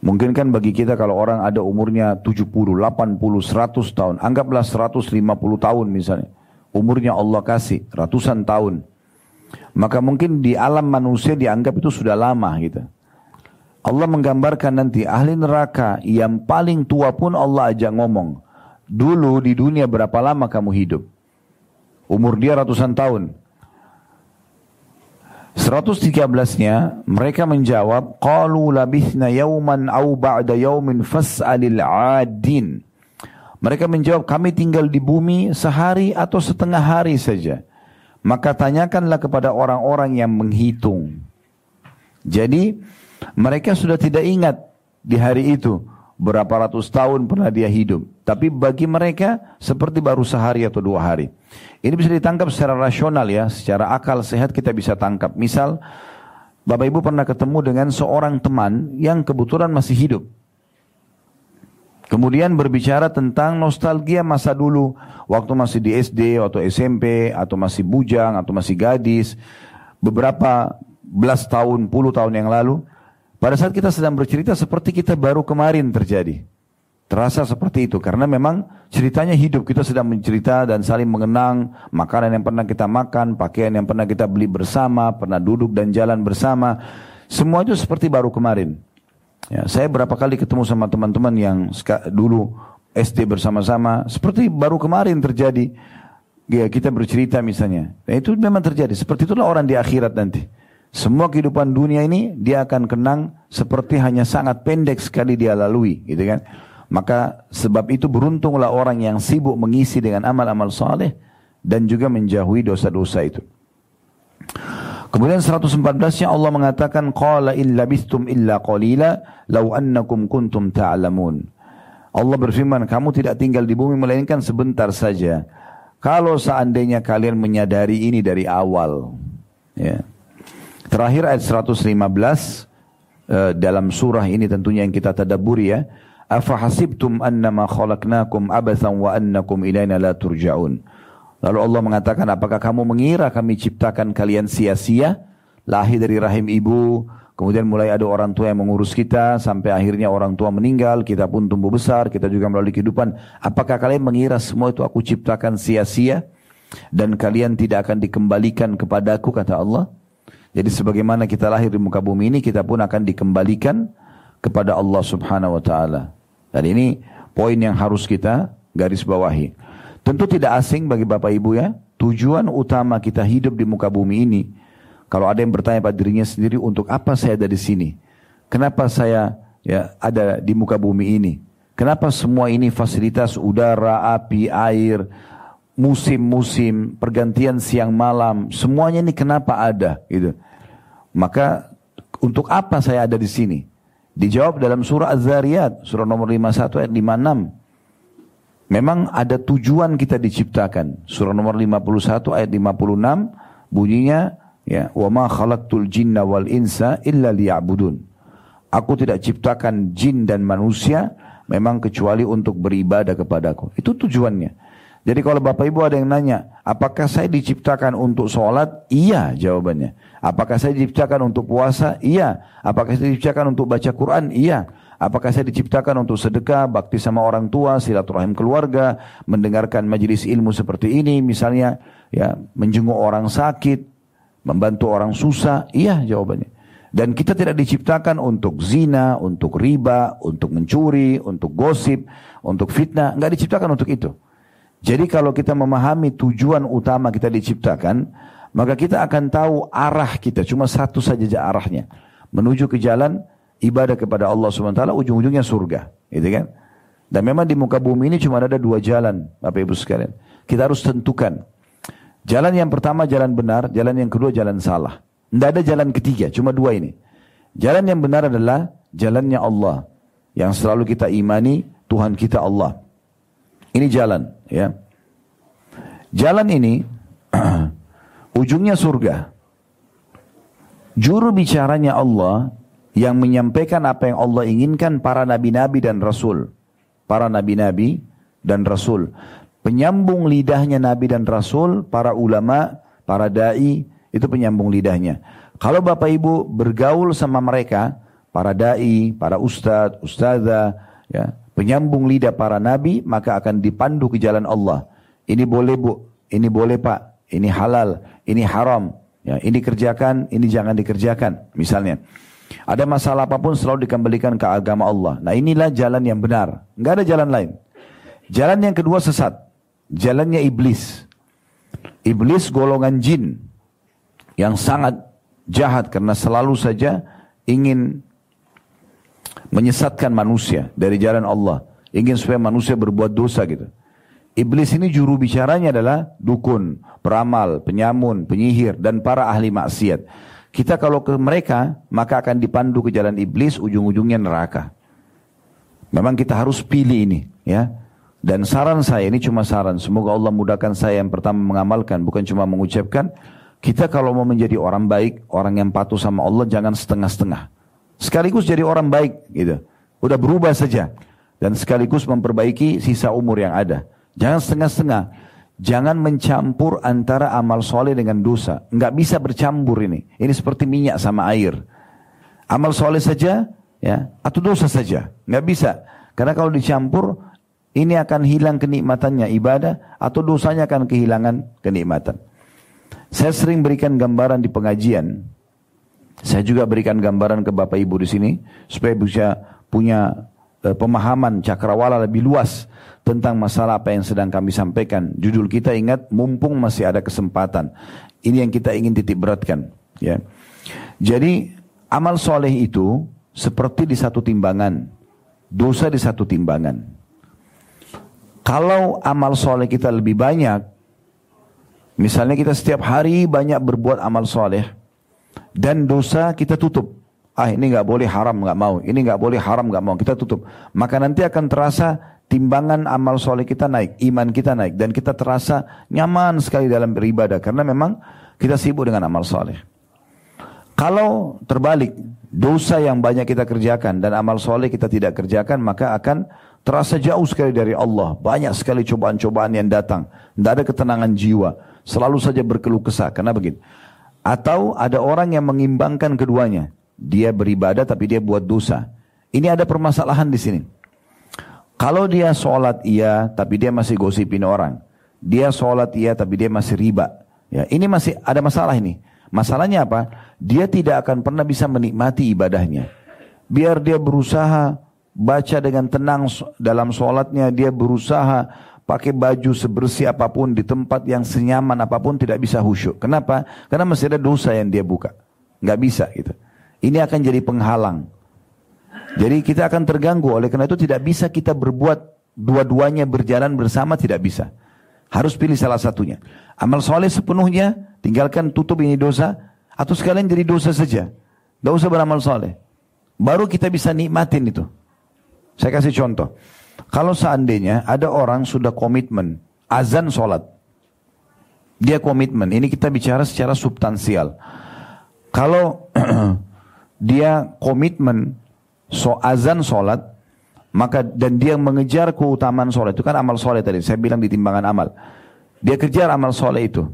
Mungkin kan bagi kita kalau orang ada umurnya 70, 80, 100 tahun, anggaplah 150 tahun misalnya. Umurnya Allah kasih ratusan tahun. Maka mungkin di alam manusia dianggap itu sudah lama gitu. Allah menggambarkan nanti ahli neraka yang paling tua pun Allah ajak ngomong. Dulu di dunia berapa lama kamu hidup? Umur dia ratusan tahun. 113-nya mereka menjawab qalu labithna yauman au ba'da yaumin fas'alil 'adin. Mereka menjawab kami tinggal di bumi sehari atau setengah hari saja. Maka tanyakanlah kepada orang-orang yang menghitung. Jadi mereka sudah tidak ingat di hari itu berapa ratus tahun pernah dia hidup. Tapi bagi mereka seperti baru sehari atau dua hari. Ini bisa ditangkap secara rasional ya, secara akal sehat kita bisa tangkap. Misal, Bapak Ibu pernah ketemu dengan seorang teman yang kebetulan masih hidup. Kemudian berbicara tentang nostalgia masa dulu, waktu masih di SD atau SMP, atau masih bujang, atau masih gadis, beberapa belas tahun, puluh tahun yang lalu, pada saat kita sedang bercerita seperti kita baru kemarin terjadi. Terasa seperti itu karena memang ceritanya hidup kita sedang mencerita dan saling mengenang makanan yang pernah kita makan, pakaian yang pernah kita beli bersama, pernah duduk dan jalan bersama. Semua itu seperti baru kemarin. Ya, saya berapa kali ketemu sama teman-teman yang dulu SD bersama-sama, seperti baru kemarin terjadi. Ya, kita bercerita misalnya. Nah, itu memang terjadi. Seperti itulah orang di akhirat nanti. Semua kehidupan dunia ini dia akan kenang seperti hanya sangat pendek sekali dia lalui, gitu kan? Maka sebab itu beruntunglah orang yang sibuk mengisi dengan amal-amal saleh dan juga menjauhi dosa-dosa itu. Kemudian 114-nya Allah mengatakan qala in labistum illa qalila law annakum kuntum ta'lamun. Allah berfirman, kamu tidak tinggal di bumi melainkan sebentar saja. Kalau seandainya kalian menyadari ini dari awal, ya. Terakhir ayat 115 uh, dalam surah ini tentunya yang kita tadabburi ya. Afa hasibtum annama khalaqnakum abathan wa annakum ilaina la turja'un. Lalu Allah mengatakan apakah kamu mengira kami ciptakan kalian sia-sia lahir dari rahim ibu kemudian mulai ada orang tua yang mengurus kita sampai akhirnya orang tua meninggal kita pun tumbuh besar kita juga melalui kehidupan apakah kalian mengira semua itu aku ciptakan sia-sia dan kalian tidak akan dikembalikan kepadaku kata Allah jadi sebagaimana kita lahir di muka bumi ini, kita pun akan dikembalikan kepada Allah subhanahu wa ta'ala. Dan ini poin yang harus kita garis bawahi. Tentu tidak asing bagi Bapak Ibu ya, tujuan utama kita hidup di muka bumi ini, kalau ada yang bertanya pada dirinya sendiri, untuk apa saya ada di sini? Kenapa saya ya ada di muka bumi ini? Kenapa semua ini fasilitas udara, api, air, musim-musim, pergantian siang malam, semuanya ini kenapa ada gitu. Maka untuk apa saya ada di sini? Dijawab dalam surah Az-Zariyat, surah nomor 51 ayat 56. Memang ada tujuan kita diciptakan. Surah nomor 51 ayat 56 bunyinya ya, "Wa ma khalaqtul jinna wal insa illa liya'budun." Aku tidak ciptakan jin dan manusia memang kecuali untuk beribadah kepadaku. Itu tujuannya. Jadi kalau Bapak Ibu ada yang nanya, apakah saya diciptakan untuk sholat? Iya jawabannya. Apakah saya diciptakan untuk puasa? Iya. Apakah saya diciptakan untuk baca Quran? Iya. Apakah saya diciptakan untuk sedekah, bakti sama orang tua, silaturahim keluarga, mendengarkan majelis ilmu seperti ini, misalnya ya menjenguk orang sakit, membantu orang susah? Iya jawabannya. Dan kita tidak diciptakan untuk zina, untuk riba, untuk mencuri, untuk gosip, untuk fitnah. Enggak diciptakan untuk itu. Jadi kalau kita memahami tujuan utama kita diciptakan, maka kita akan tahu arah kita. Cuma satu saja arahnya. Menuju ke jalan ibadah kepada Allah SWT, ujung-ujungnya surga. Gitu kan? Dan memang di muka bumi ini cuma ada dua jalan, Bapak Ibu sekalian. Kita harus tentukan. Jalan yang pertama jalan benar, jalan yang kedua jalan salah. Tidak ada jalan ketiga, cuma dua ini. Jalan yang benar adalah jalannya Allah. Yang selalu kita imani, Tuhan kita Allah. Ini jalan, ya. Jalan ini ujungnya surga. Juru bicaranya Allah yang menyampaikan apa yang Allah inginkan para nabi-nabi dan rasul. Para nabi-nabi dan rasul. Penyambung lidahnya nabi dan rasul, para ulama, para dai, itu penyambung lidahnya. Kalau Bapak Ibu bergaul sama mereka, para dai, para ustadz, ustazah, ya, penyambung lidah para nabi, maka akan dipandu ke jalan Allah. Ini boleh bu, ini boleh pak, ini halal, ini haram, ya, ini kerjakan, ini jangan dikerjakan, misalnya. Ada masalah apa pun selalu dikembalikan ke agama Allah. Nah inilah jalan yang benar. Nggak ada jalan lain. Jalan yang kedua sesat. Jalannya iblis. Iblis golongan jin. Yang sangat jahat karena selalu saja ingin menyesatkan manusia dari jalan Allah. Ingin supaya manusia berbuat dosa gitu. Iblis ini juru bicaranya adalah dukun, peramal, penyamun, penyihir, dan para ahli maksiat. Kita kalau ke mereka, maka akan dipandu ke jalan iblis, ujung-ujungnya neraka. Memang kita harus pilih ini, ya. Dan saran saya, ini cuma saran, semoga Allah mudahkan saya yang pertama mengamalkan, bukan cuma mengucapkan. Kita kalau mau menjadi orang baik, orang yang patuh sama Allah, jangan setengah-setengah. Sekaligus jadi orang baik gitu. Udah berubah saja. Dan sekaligus memperbaiki sisa umur yang ada. Jangan setengah-setengah. Jangan mencampur antara amal soleh dengan dosa. Nggak bisa bercampur ini. Ini seperti minyak sama air. Amal soleh saja, ya, atau dosa saja. Nggak bisa. Karena kalau dicampur, ini akan hilang kenikmatannya ibadah, atau dosanya akan kehilangan kenikmatan. Saya sering berikan gambaran di pengajian. Saya juga berikan gambaran ke Bapak Ibu di sini supaya bisa punya pemahaman cakrawala lebih luas tentang masalah apa yang sedang kami sampaikan. Judul kita ingat mumpung masih ada kesempatan. Ini yang kita ingin titik beratkan, ya. Jadi amal soleh itu seperti di satu timbangan, dosa di satu timbangan. Kalau amal soleh kita lebih banyak, misalnya kita setiap hari banyak berbuat amal soleh, dan dosa kita tutup. Ah ini nggak boleh haram nggak mau, ini nggak boleh haram nggak mau kita tutup. Maka nanti akan terasa timbangan amal soleh kita naik, iman kita naik dan kita terasa nyaman sekali dalam beribadah karena memang kita sibuk dengan amal soleh. Kalau terbalik, dosa yang banyak kita kerjakan dan amal soleh kita tidak kerjakan maka akan terasa jauh sekali dari Allah. Banyak sekali cobaan-cobaan yang datang. Tidak ada ketenangan jiwa. Selalu saja berkeluh kesah. Karena begitu. Atau ada orang yang mengimbangkan keduanya. Dia beribadah tapi dia buat dosa. Ini ada permasalahan di sini. Kalau dia sholat iya tapi dia masih gosipin orang. Dia sholat iya tapi dia masih riba. Ya, ini masih ada masalah ini. Masalahnya apa? Dia tidak akan pernah bisa menikmati ibadahnya. Biar dia berusaha baca dengan tenang dalam sholatnya, dia berusaha pakai baju sebersih apa pun di tempat yang senyaman apa pun tidak bisa khusyuk. Kenapa? Karena masih ada dosa yang dia buka. Nggak bisa gitu. Ini akan jadi penghalang. Jadi kita akan terganggu oleh karena itu tidak bisa kita berbuat dua-duanya berjalan bersama tidak bisa. Harus pilih salah satunya. Amal soleh sepenuhnya tinggalkan tutup ini dosa atau sekalian jadi dosa saja. Gak usah beramal soleh. Baru kita bisa nikmatin itu. Saya kasih contoh. Kalau seandainya ada orang sudah komitmen, azan sholat. Dia komitmen, ini kita bicara secara substansial. Kalau dia komitmen so azan sholat, maka dan dia mengejar keutamaan sholat itu kan amal sholat tadi. Saya bilang di timbangan amal. Dia kejar amal sholat itu.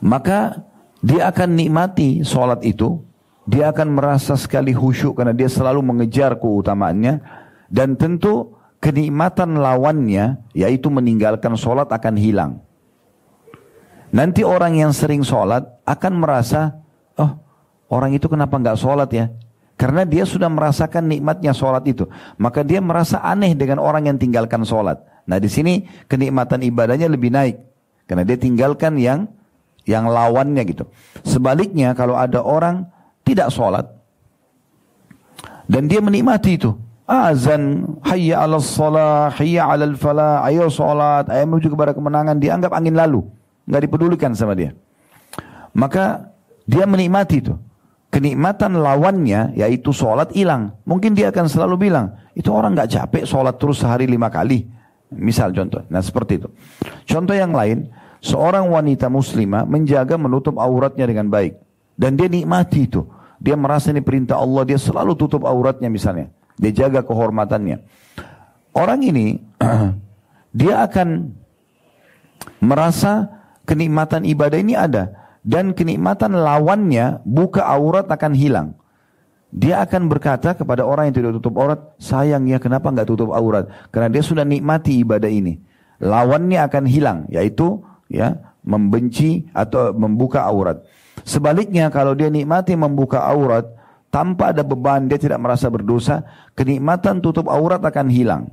Maka dia akan nikmati sholat itu. Dia akan merasa sekali khusyuk karena dia selalu mengejar keutamaannya dan tentu kenikmatan lawannya, yaitu meninggalkan sholat akan hilang. Nanti orang yang sering sholat akan merasa, orang itu kenapa nggak sholat ya? Karena dia sudah merasakan nikmatnya sholat itu. Maka dia merasa aneh dengan orang yang tinggalkan sholat. Nah di sini kenikmatan ibadahnya lebih naik. Karena dia tinggalkan yang yang lawannya gitu. Sebaliknya kalau ada orang tidak sholat. Dan dia menikmati itu azan, hayya ala salah, hayya ala falah, ayo salat, ayo menuju kepada kemenangan, dianggap angin lalu. Nggak dipedulikan sama dia. Maka dia menikmati itu. Kenikmatan lawannya yaitu sholat hilang. Mungkin dia akan selalu bilang, itu orang nggak capek sholat terus sehari lima kali. Misal contoh. Nah seperti itu. Contoh yang lain, seorang wanita muslimah menjaga menutup auratnya dengan baik. Dan dia nikmati itu. Dia merasa ini perintah Allah, dia selalu tutup auratnya misalnya. Dia jaga kehormatannya. Orang ini, dia akan merasa kenikmatan ibadah ini ada. Dan kenikmatan lawannya, buka aurat akan hilang. Dia akan berkata kepada orang yang tidak tutup aurat, sayang ya kenapa nggak tutup aurat? Karena dia sudah nikmati ibadah ini. Lawannya akan hilang, yaitu ya membenci atau membuka aurat. Sebaliknya kalau dia nikmati membuka aurat tanpa ada beban, dia tidak merasa berdosa, kenikmatan tutup aurat akan hilang.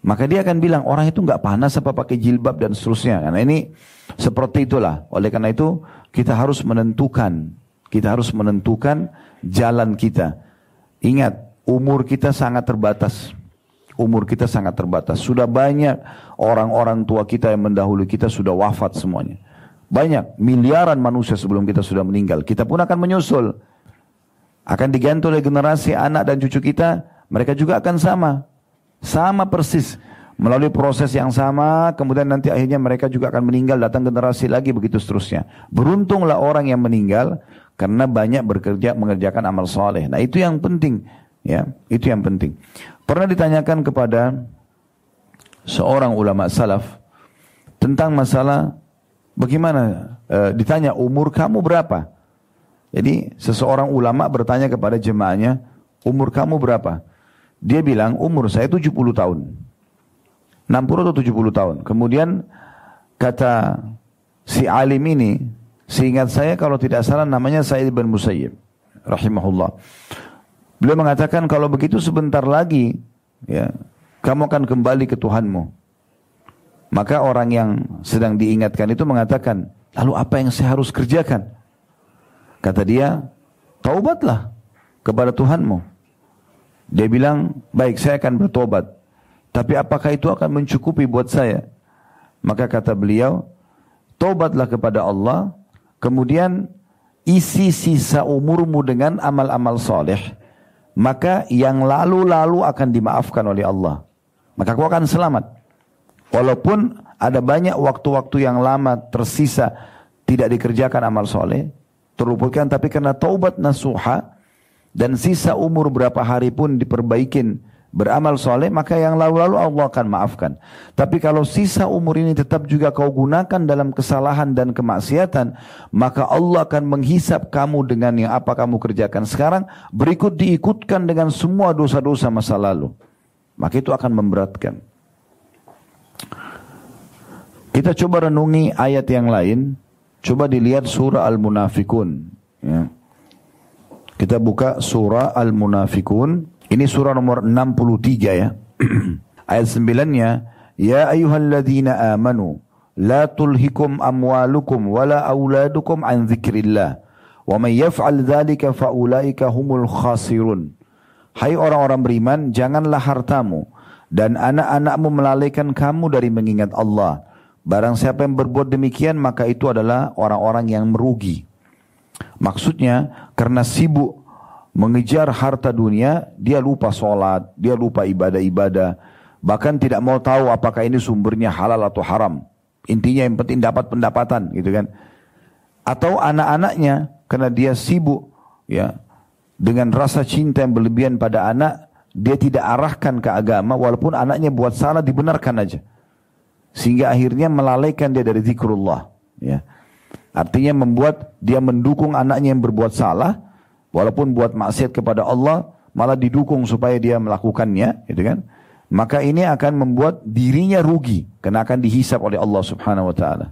Maka dia akan bilang orang itu nggak panas apa pakai jilbab dan seterusnya. Karena ini seperti itulah. Oleh karena itu kita harus menentukan, kita harus menentukan jalan kita. Ingat, umur kita sangat terbatas. Umur kita sangat terbatas. Sudah banyak orang-orang tua kita yang mendahului kita sudah wafat semuanya. Banyak, miliaran manusia sebelum kita sudah meninggal. Kita pun akan menyusul. Akan diganti oleh generasi anak dan cucu kita, mereka juga akan sama. Sama persis. Melalui proses yang sama, kemudian nanti akhirnya mereka juga akan meninggal, datang generasi lagi, begitu seterusnya. Beruntunglah orang yang meninggal, karena banyak bekerja mengerjakan amal soleh. Nah itu yang penting, ya itu yang penting. Pernah ditanyakan kepada seorang ulama salaf tentang masalah bagaimana e, ditanya umur kamu berapa? Jadi seseorang ulama bertanya kepada jemaahnya umur kamu berapa? Dia bilang umur saya 70 tahun. 60 atau 70 tahun. Kemudian kata si alim ini Seingat saya kalau tidak salah namanya Said bin Musayyib rahimahullah. Beliau mengatakan kalau begitu sebentar lagi ya kamu akan kembali ke Tuhanmu. Maka orang yang sedang diingatkan itu mengatakan, lalu apa yang saya harus kerjakan? Kata dia, taubatlah kepada Tuhanmu. Dia bilang, baik saya akan bertobat. Tapi apakah itu akan mencukupi buat saya? Maka kata beliau, taubatlah kepada Allah kemudian isi sisa umurmu dengan amal-amal soleh, maka yang lalu-lalu akan dimaafkan oleh Allah. Maka kau akan selamat. Walaupun ada banyak waktu-waktu yang lama tersisa tidak dikerjakan amal soleh, terluputkan tapi karena taubat nasuha dan sisa umur berapa hari pun diperbaikin beramal soleh maka yang lalu-lalu Allah akan maafkan. Tapi kalau sisa umur ini tetap juga kau gunakan dalam kesalahan dan kemaksiatan, maka Allah akan menghisap kamu dengan yang apa kamu kerjakan sekarang, berikut diikutkan dengan semua dosa-dosa masa lalu. Maka itu akan memberatkan. Kita coba renungi ayat yang lain. Coba dilihat surah Al-Munafikun. Ya. Kita buka surah Al-Munafikun. Ini surah nomor 63 ya. Ayat 9-nya, Ya ayyuhalladzina amanu, la tulhikum amwalukum wala auladukum an dzikrillah. Wa may yaf'al dzalika faulaika humul khasirun. Hai orang-orang beriman, janganlah hartamu dan anak-anakmu melalaikan kamu dari mengingat Allah. Barang siapa yang berbuat demikian, maka itu adalah orang-orang yang merugi. Maksudnya, karena sibuk mengejar harta dunia, dia lupa sholat, dia lupa ibadah-ibadah, bahkan tidak mau tahu apakah ini sumbernya halal atau haram. Intinya yang penting dapat pendapatan, gitu kan? Atau anak-anaknya karena dia sibuk, ya, dengan rasa cinta yang berlebihan pada anak, dia tidak arahkan ke agama, walaupun anaknya buat salah dibenarkan aja, sehingga akhirnya melalaikan dia dari zikrullah, ya. Artinya membuat dia mendukung anaknya yang berbuat salah, walaupun buat maksiat kepada Allah malah didukung supaya dia melakukannya gitu kan maka ini akan membuat dirinya rugi karena akan dihisap oleh Allah Subhanahu wa taala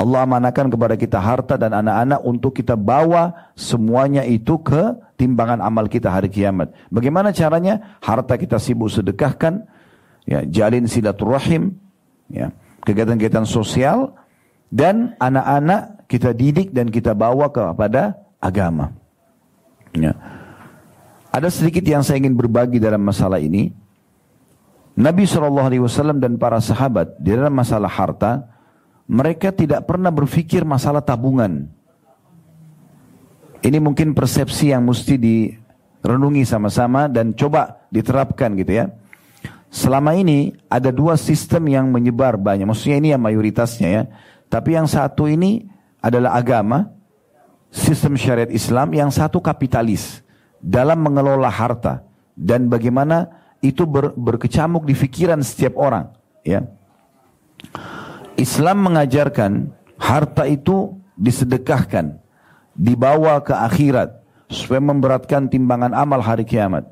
Allah amanakan kepada kita harta dan anak-anak untuk kita bawa semuanya itu ke timbangan amal kita hari kiamat. Bagaimana caranya? Harta kita sibuk sedekahkan, ya, jalin silaturahim, ya, kegiatan-kegiatan sosial dan anak-anak kita didik dan kita bawa kepada agama. Ya. Ada sedikit yang saya ingin berbagi dalam masalah ini. Nabi SAW dan para sahabat di dalam masalah harta, mereka tidak pernah berpikir masalah tabungan. Ini mungkin persepsi yang mesti direnungi sama-sama dan coba diterapkan gitu ya. selama ini ada dua sistem yang menyebar banyak. Maksudnya ini yang mayoritasnya ya. Tapi yang satu ini adalah agama, sistem syariat Islam, yang satu kapitalis dalam mengelola harta dan bagaimana itu ber, berkecamuk di pikiran setiap orang. Ya, Islam mengajarkan harta itu disedekahkan, dibawa ke akhirat supaya memberatkan timbangan amal hari kiamat.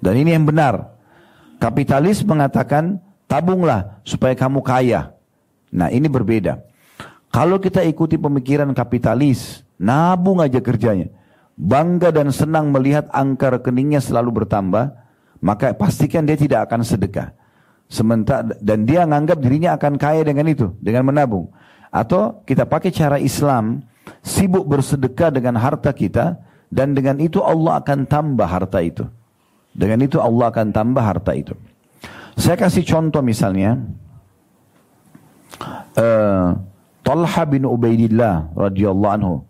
Dan ini yang benar. Kapitalis mengatakan tabunglah supaya kamu kaya. Nah ini berbeda. Kalau kita ikuti pemikiran kapitalis, nabung aja kerjanya bangga dan senang melihat angka rekeningnya selalu bertambah, maka pastikan dia tidak akan sedekah. Sementara dan dia menganggap dirinya akan kaya dengan itu, dengan menabung. Atau kita pakai cara Islam, sibuk bersedekah dengan harta kita dan dengan itu Allah akan tambah harta itu. Dengan itu Allah akan tambah harta itu. Saya kasih contoh misalnya, uh, Talha bin Ubaidillah radhiyallahu anhu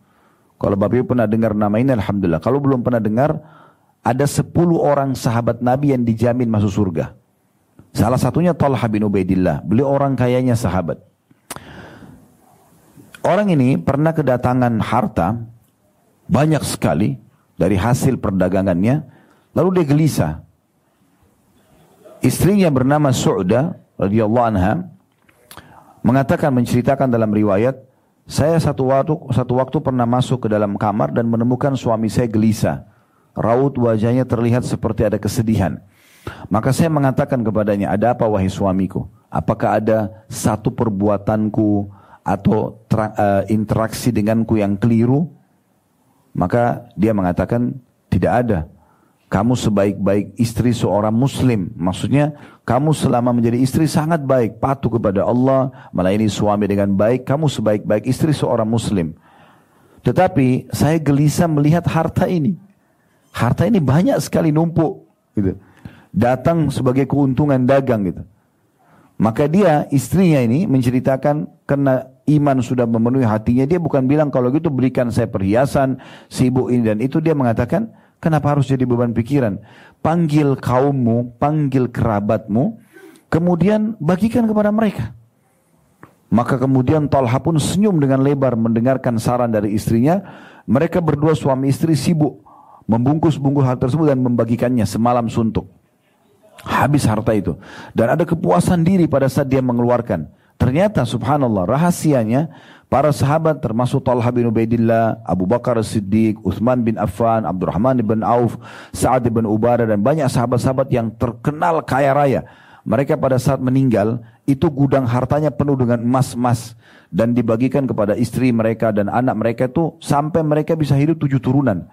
kalau Bapak Ibu pernah dengar nama ini Alhamdulillah. Kalau belum pernah dengar, ada 10 orang sahabat Nabi yang dijamin masuk surga. Salah satunya Talha bin Ubaidillah. Beliau orang kayanya sahabat. Orang ini pernah kedatangan harta banyak sekali dari hasil perdagangannya. Lalu dia gelisah. Istrinya bernama Su'da radhiyallahu anha mengatakan menceritakan dalam riwayat saya satu waktu, satu waktu pernah masuk ke dalam kamar dan menemukan suami saya gelisah. Raut wajahnya terlihat seperti ada kesedihan. Maka saya mengatakan kepadanya, ada apa wahai suamiku? Apakah ada satu perbuatanku atau uh, interaksi denganku yang keliru? Maka dia mengatakan, tidak ada kamu sebaik-baik istri seorang muslim. Maksudnya kamu selama menjadi istri sangat baik, patuh kepada Allah, melayani suami dengan baik, kamu sebaik-baik istri seorang muslim. Tetapi saya gelisah melihat harta ini. Harta ini banyak sekali numpuk gitu. Datang sebagai keuntungan dagang gitu. Maka dia istrinya ini menceritakan karena iman sudah memenuhi hatinya dia bukan bilang kalau gitu berikan saya perhiasan sibuk ini dan itu dia mengatakan Kenapa harus jadi beban pikiran? Panggil kaummu, panggil kerabatmu, kemudian bagikan kepada mereka. Maka kemudian Talha pun senyum dengan lebar mendengarkan saran dari istrinya. Mereka berdua suami istri sibuk membungkus-bungkus hal tersebut dan membagikannya semalam suntuk. Habis harta itu. Dan ada kepuasan diri pada saat dia mengeluarkan. Ternyata subhanallah rahasianya Para sahabat termasuk Talha bin Ubaidillah, Abu Bakar Siddiq, Uthman bin Affan, Abdurrahman bin Auf, Sa'ad bin Ubadah dan banyak sahabat-sahabat yang terkenal kaya raya. Mereka pada saat meninggal itu gudang hartanya penuh dengan emas-emas dan dibagikan kepada istri mereka dan anak mereka itu sampai mereka bisa hidup tujuh turunan.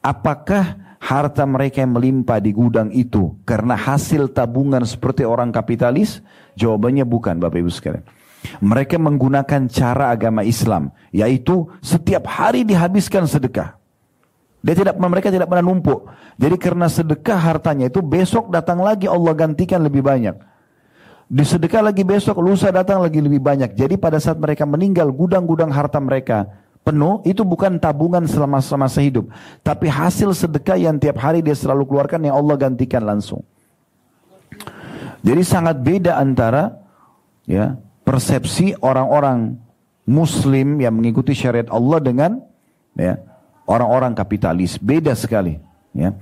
Apakah harta mereka yang melimpah di gudang itu karena hasil tabungan seperti orang kapitalis? Jawabannya bukan Bapak Ibu sekalian. Mereka menggunakan cara agama Islam, yaitu setiap hari dihabiskan sedekah. Dia tidak mereka tidak pernah numpuk. Jadi karena sedekah hartanya itu besok datang lagi Allah gantikan lebih banyak. Disedekah lagi besok, lusa datang lagi lebih banyak. Jadi pada saat mereka meninggal, gudang-gudang harta mereka penuh, itu bukan tabungan selama masa hidup. Tapi hasil sedekah yang tiap hari dia selalu keluarkan yang Allah gantikan langsung. Jadi sangat beda antara ya persepsi orang-orang muslim yang mengikuti syariat Allah dengan ya orang-orang kapitalis. Beda sekali ya.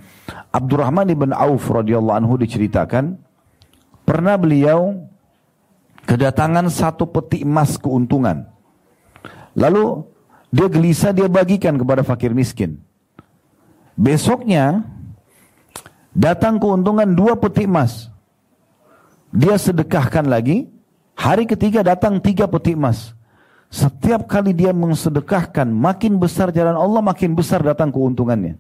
Abdurrahman bin Auf radhiyallahu anhu diceritakan pernah beliau kedatangan satu peti emas keuntungan. Lalu dia gelisah dia bagikan kepada fakir miskin. Besoknya datang keuntungan dua peti emas. Dia sedekahkan lagi Hari ketiga datang tiga peti emas. Setiap kali dia mensedekahkan, makin besar jalan Allah, makin besar datang keuntungannya.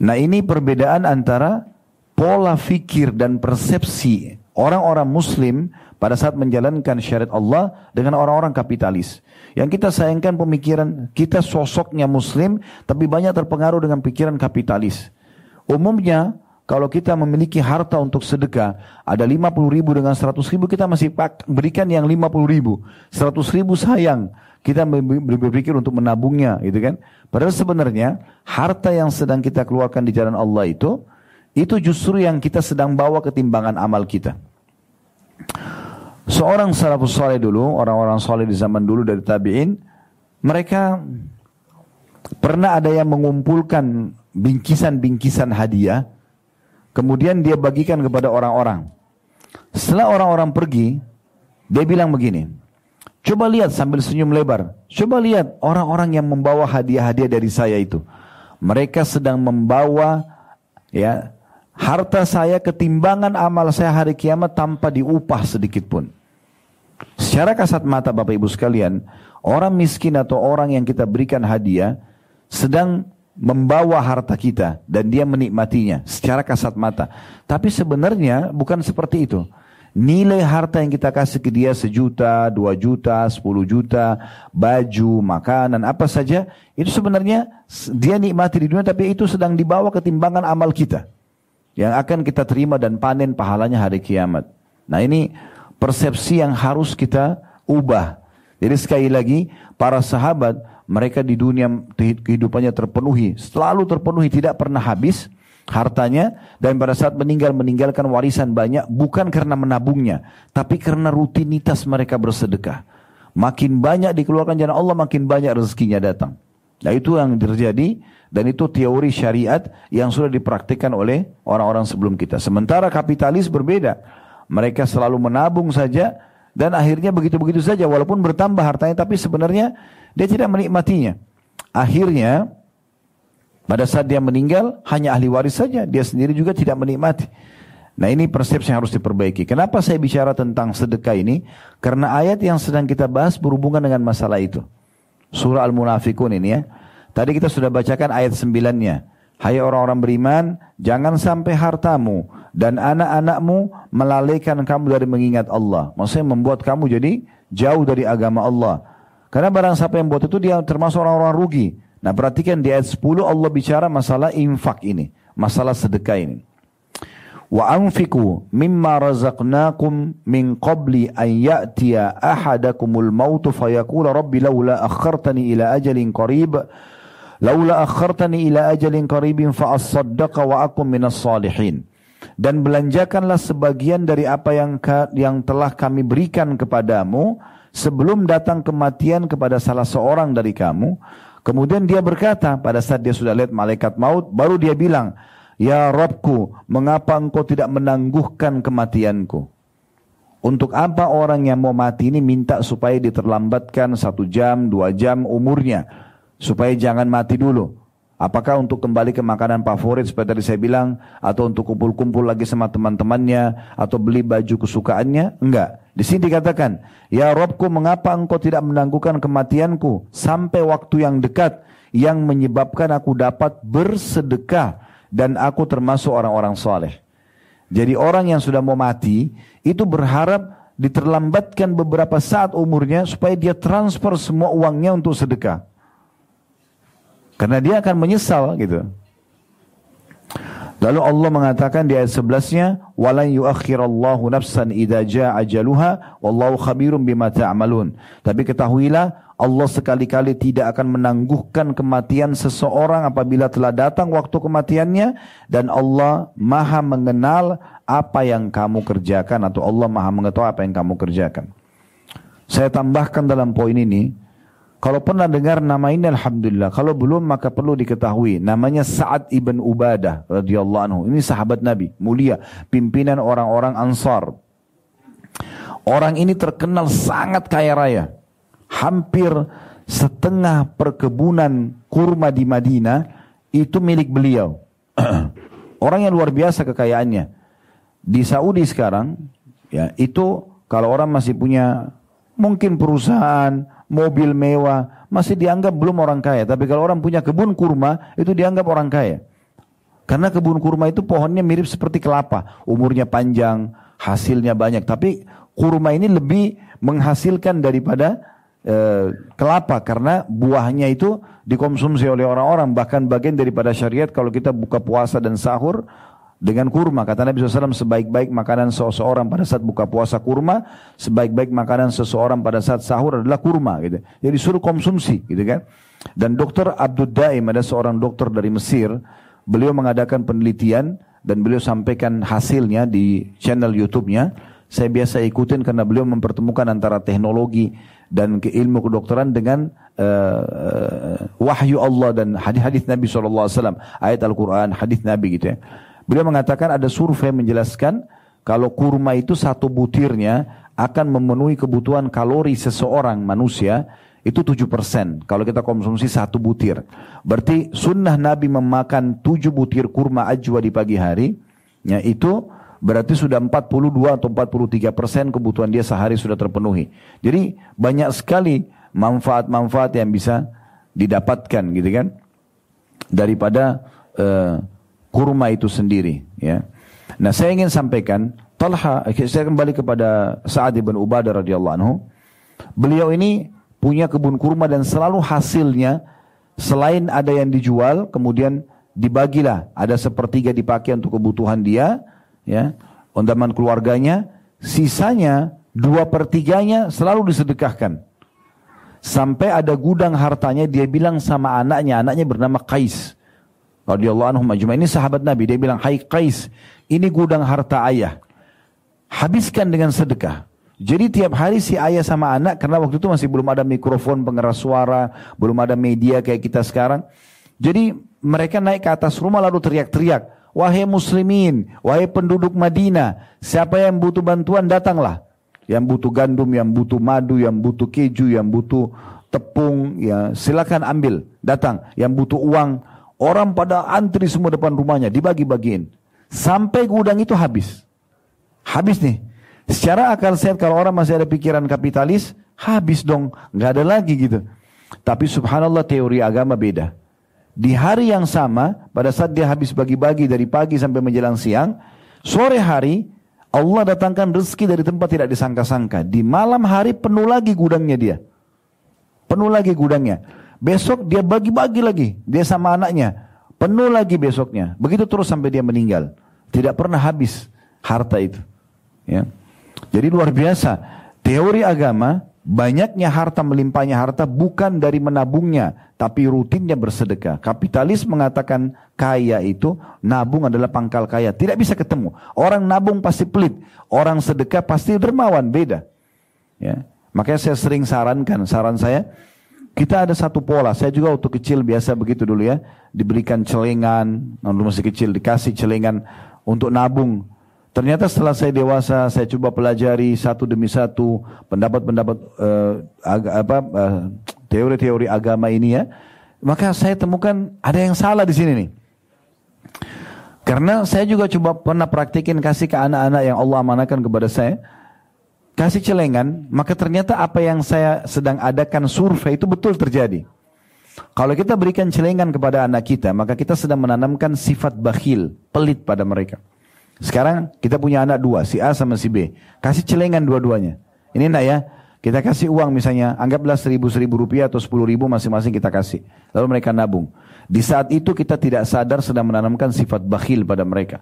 Nah ini perbedaan antara pola fikir dan persepsi orang-orang muslim pada saat menjalankan syariat Allah dengan orang-orang kapitalis. Yang kita sayangkan pemikiran kita sosoknya muslim tapi banyak terpengaruh dengan pikiran kapitalis. Umumnya kalau kita memiliki harta untuk sedekah, ada 50 ribu dengan 100 ribu, kita masih berikan yang 50 ribu. 100 ribu sayang, kita berpikir untuk menabungnya, gitu kan. Padahal sebenarnya, harta yang sedang kita keluarkan di jalan Allah itu, itu justru yang kita sedang bawa ketimbangan amal kita. Seorang salafus soleh dulu, orang-orang soleh di zaman dulu dari tabi'in, mereka pernah ada yang mengumpulkan bingkisan-bingkisan hadiah, kemudian dia bagikan kepada orang-orang. Setelah orang-orang pergi, dia bilang begini, coba lihat sambil senyum lebar, coba lihat orang-orang yang membawa hadiah-hadiah dari saya itu. Mereka sedang membawa ya harta saya ketimbangan amal saya hari kiamat tanpa diupah sedikit pun. Secara kasat mata Bapak Ibu sekalian, orang miskin atau orang yang kita berikan hadiah sedang membawa harta kita dan dia menikmatinya secara kasat mata. Tapi sebenarnya bukan seperti itu. Nilai harta yang kita kasih ke dia sejuta, dua juta, sepuluh juta, baju, makanan, apa saja, itu sebenarnya dia nikmati di dunia tapi itu sedang dibawa ketimbangan amal kita yang akan kita terima dan panen pahalanya hari kiamat. Nah ini persepsi yang harus kita ubah. Jadi sekali lagi para sahabat mereka di dunia kehidupannya terpenuhi, selalu terpenuhi, tidak pernah habis hartanya dan pada saat meninggal meninggalkan warisan banyak bukan karena menabungnya, tapi karena rutinitas mereka bersedekah. Makin banyak dikeluarkan jalan Allah, makin banyak rezekinya datang. Nah itu yang terjadi dan itu teori syariat yang sudah dipraktikkan oleh orang-orang sebelum kita. Sementara kapitalis berbeda. Mereka selalu menabung saja dan akhirnya begitu-begitu saja walaupun bertambah hartanya tapi sebenarnya dia tidak menikmatinya. Akhirnya pada saat dia meninggal hanya ahli waris saja, dia sendiri juga tidak menikmati. Nah ini persepsi yang harus diperbaiki. Kenapa saya bicara tentang sedekah ini? Karena ayat yang sedang kita bahas berhubungan dengan masalah itu. Surah Al-Munafikun ini ya. Tadi kita sudah bacakan ayat sembilannya. Hai orang-orang beriman, jangan sampai hartamu dan anak-anakmu melalaikan kamu dari mengingat Allah. Maksudnya membuat kamu jadi jauh dari agama Allah. Karena barang siapa yang buat itu dia termasuk orang-orang rugi. Nah perhatikan di ayat 10 Allah bicara masalah infak ini. Masalah sedekah ini. Wa anfiku mimma razaqnakum min qabli an ya'tiya ahadakumul mautu fayaqula rabbi laula akhartani ila ajalin qarib Laula akhartani ila ajalin qaribin fa asaddaqa wa akum minas salihin. Dan belanjakanlah sebagian dari apa yang yang telah kami berikan kepadamu sebelum datang kematian kepada salah seorang dari kamu. Kemudian dia berkata pada saat dia sudah lihat malaikat maut, baru dia bilang, Ya Robku, mengapa engkau tidak menangguhkan kematianku? Untuk apa orang yang mau mati ini minta supaya diterlambatkan satu jam, dua jam umurnya? supaya jangan mati dulu. Apakah untuk kembali ke makanan favorit seperti tadi saya bilang atau untuk kumpul-kumpul lagi sama teman-temannya atau beli baju kesukaannya? Enggak. Di sini dikatakan, "Ya Robku, mengapa engkau tidak menangguhkan kematianku sampai waktu yang dekat yang menyebabkan aku dapat bersedekah dan aku termasuk orang-orang soleh." Jadi orang yang sudah mau mati itu berharap diterlambatkan beberapa saat umurnya supaya dia transfer semua uangnya untuk sedekah. Karena dia akan menyesal gitu. Lalu Allah mengatakan di ayat 11-nya, "Walan yuakhirallahu nafsan idza jaa ajaluha wallahu khabirum bima ta'malun." Tapi ketahuilah Allah sekali-kali tidak akan menangguhkan kematian seseorang apabila telah datang waktu kematiannya dan Allah Maha mengenal apa yang kamu kerjakan atau Allah Maha mengetahui apa yang kamu kerjakan. Saya tambahkan dalam poin ini, kalau pernah dengar nama ini Alhamdulillah. Kalau belum maka perlu diketahui. Namanya Sa'ad ibn Ubadah radhiyallahu anhu. Ini sahabat Nabi, mulia. Pimpinan orang-orang Ansar. Orang ini terkenal sangat kaya raya. Hampir setengah perkebunan kurma di Madinah itu milik beliau. orang yang luar biasa kekayaannya. Di Saudi sekarang, ya itu kalau orang masih punya mungkin perusahaan, mobil mewah, masih dianggap belum orang kaya. Tapi kalau orang punya kebun kurma, itu dianggap orang kaya. Karena kebun kurma itu pohonnya mirip seperti kelapa, umurnya panjang, hasilnya banyak. Tapi kurma ini lebih menghasilkan daripada e, kelapa karena buahnya itu dikonsumsi oleh orang-orang. Bahkan bagian daripada syariat kalau kita buka puasa dan sahur, dengan kurma. Kata Nabi SAW, sebaik-baik makanan seseorang pada saat buka puasa kurma, sebaik-baik makanan seseorang pada saat sahur adalah kurma. Gitu. Jadi suruh konsumsi, gitu kan? Dan dokter Abdul Daim ada seorang dokter dari Mesir, beliau mengadakan penelitian dan beliau sampaikan hasilnya di channel YouTube-nya. Saya biasa ikutin karena beliau mempertemukan antara teknologi dan ke ilmu kedokteran dengan uh, wahyu Allah dan hadis-hadis Nabi SAW, ayat Al-Quran, hadis Nabi gitu ya. Beliau mengatakan ada survei menjelaskan kalau kurma itu satu butirnya akan memenuhi kebutuhan kalori seseorang manusia itu 7%. Kalau kita konsumsi satu butir. Berarti sunnah Nabi memakan 7 butir kurma ajwa di pagi hari. Ya, itu berarti sudah 42 atau 43 persen kebutuhan dia sehari sudah terpenuhi. Jadi banyak sekali manfaat-manfaat yang bisa didapatkan gitu kan. Daripada uh, kurma itu sendiri. Ya. Nah saya ingin sampaikan, Talha, saya kembali kepada Sa'ad bin Ubadah radhiyallahu anhu. Beliau ini punya kebun kurma dan selalu hasilnya selain ada yang dijual kemudian dibagilah ada sepertiga dipakai untuk kebutuhan dia ya undaman keluarganya sisanya dua pertiganya selalu disedekahkan sampai ada gudang hartanya dia bilang sama anaknya anaknya bernama Qais radhiyallahu anhu majma ini sahabat Nabi dia bilang hai Qais ini gudang harta ayah habiskan dengan sedekah jadi tiap hari si ayah sama anak karena waktu itu masih belum ada mikrofon pengeras suara, belum ada media kayak kita sekarang. Jadi mereka naik ke atas rumah lalu teriak-teriak, "Wahai muslimin, wahai penduduk Madinah, siapa yang butuh bantuan datanglah. Yang butuh gandum, yang butuh madu, yang butuh keju, yang butuh tepung, ya silakan ambil, datang. Yang butuh uang, orang pada antri semua depan rumahnya, dibagi-bagiin. Sampai gudang itu habis. Habis nih. Secara akal sehat kalau orang masih ada pikiran kapitalis, habis dong, nggak ada lagi gitu. Tapi subhanallah teori agama beda. Di hari yang sama, pada saat dia habis bagi-bagi dari pagi sampai menjelang siang, sore hari Allah datangkan rezeki dari tempat tidak disangka-sangka. Di malam hari penuh lagi gudangnya dia. Penuh lagi gudangnya. Besok dia bagi-bagi lagi. Dia sama anaknya. Penuh lagi besoknya. Begitu terus sampai dia meninggal. Tidak pernah habis harta itu. Ya. Jadi luar biasa. Teori agama, banyaknya harta melimpahnya harta bukan dari menabungnya, tapi rutinnya bersedekah. Kapitalis mengatakan kaya itu, nabung adalah pangkal kaya. Tidak bisa ketemu. Orang nabung pasti pelit. Orang sedekah pasti dermawan, beda. Ya. Makanya saya sering sarankan, saran saya, kita ada satu pola. Saya juga waktu kecil biasa begitu dulu ya. Diberikan celengan, waktu masih kecil dikasih celengan untuk nabung. Ternyata setelah saya dewasa, saya coba pelajari satu demi satu pendapat-pendapat uh, apa uh, teori-teori agama ini ya. Maka saya temukan ada yang salah di sini nih. Karena saya juga coba pernah praktikin kasih ke anak-anak yang Allah amanahkan kepada saya. Kasih celengan, maka ternyata apa yang saya sedang adakan survei itu betul terjadi. Kalau kita berikan celengan kepada anak kita, maka kita sedang menanamkan sifat bakhil, pelit pada mereka. Sekarang kita punya anak dua, si A sama si B. Kasih celengan dua-duanya. Ini nak ya, kita kasih uang misalnya, anggaplah seribu seribu rupiah atau sepuluh ribu masing-masing kita kasih. Lalu mereka nabung. Di saat itu kita tidak sadar sedang menanamkan sifat bakhil pada mereka.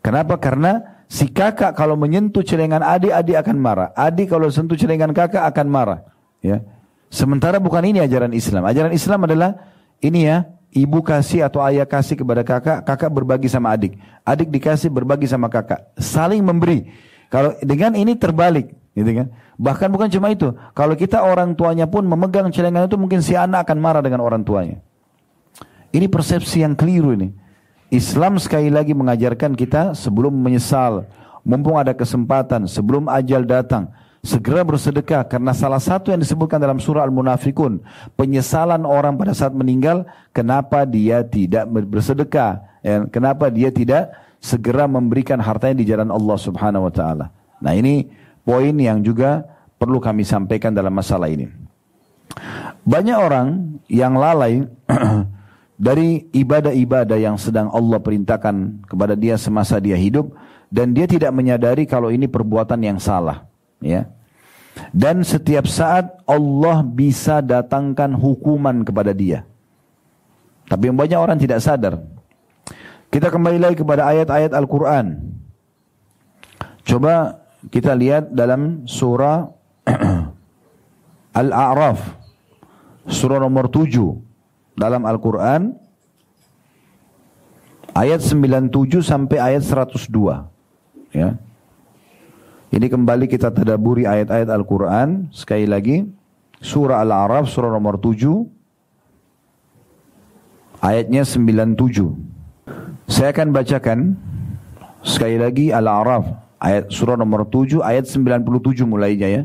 Kenapa? Karena si kakak kalau menyentuh celengan adik, adik akan marah. Adik kalau sentuh celengan kakak akan marah. Ya. Sementara bukan ini ajaran Islam. Ajaran Islam adalah ini ya, ibu kasih atau ayah kasih kepada kakak, kakak berbagi sama adik. Adik dikasih berbagi sama kakak. Saling memberi. Kalau dengan ini terbalik, gitu kan? Bahkan bukan cuma itu. Kalau kita orang tuanya pun memegang celengan itu mungkin si anak akan marah dengan orang tuanya. Ini persepsi yang keliru ini. Islam sekali lagi mengajarkan kita sebelum menyesal, mumpung ada kesempatan, sebelum ajal datang, segera bersedekah karena salah satu yang disebutkan dalam surah Al-Munafikun penyesalan orang pada saat meninggal kenapa dia tidak bersedekah ya, kenapa dia tidak segera memberikan hartanya di jalan Allah Subhanahu wa taala. Nah, ini poin yang juga perlu kami sampaikan dalam masalah ini. Banyak orang yang lalai dari ibadah-ibadah yang sedang Allah perintahkan kepada dia semasa dia hidup dan dia tidak menyadari kalau ini perbuatan yang salah ya. Dan setiap saat Allah bisa datangkan hukuman kepada dia. Tapi yang banyak orang tidak sadar. Kita kembali lagi kepada ayat-ayat Al-Quran. Coba kita lihat dalam surah Al-A'raf. Surah nomor 7 dalam Al-Quran. Ayat 97 sampai ayat 102. Ya. Ini kembali kita tadaburi ayat-ayat Al-Quran. Sekali lagi. Surah Al-A'raf, surah nomor 7. Ayatnya 97. Saya akan bacakan. Sekali lagi Al-A'raf. Ayat surah nomor 7, ayat 97 mulainya ya.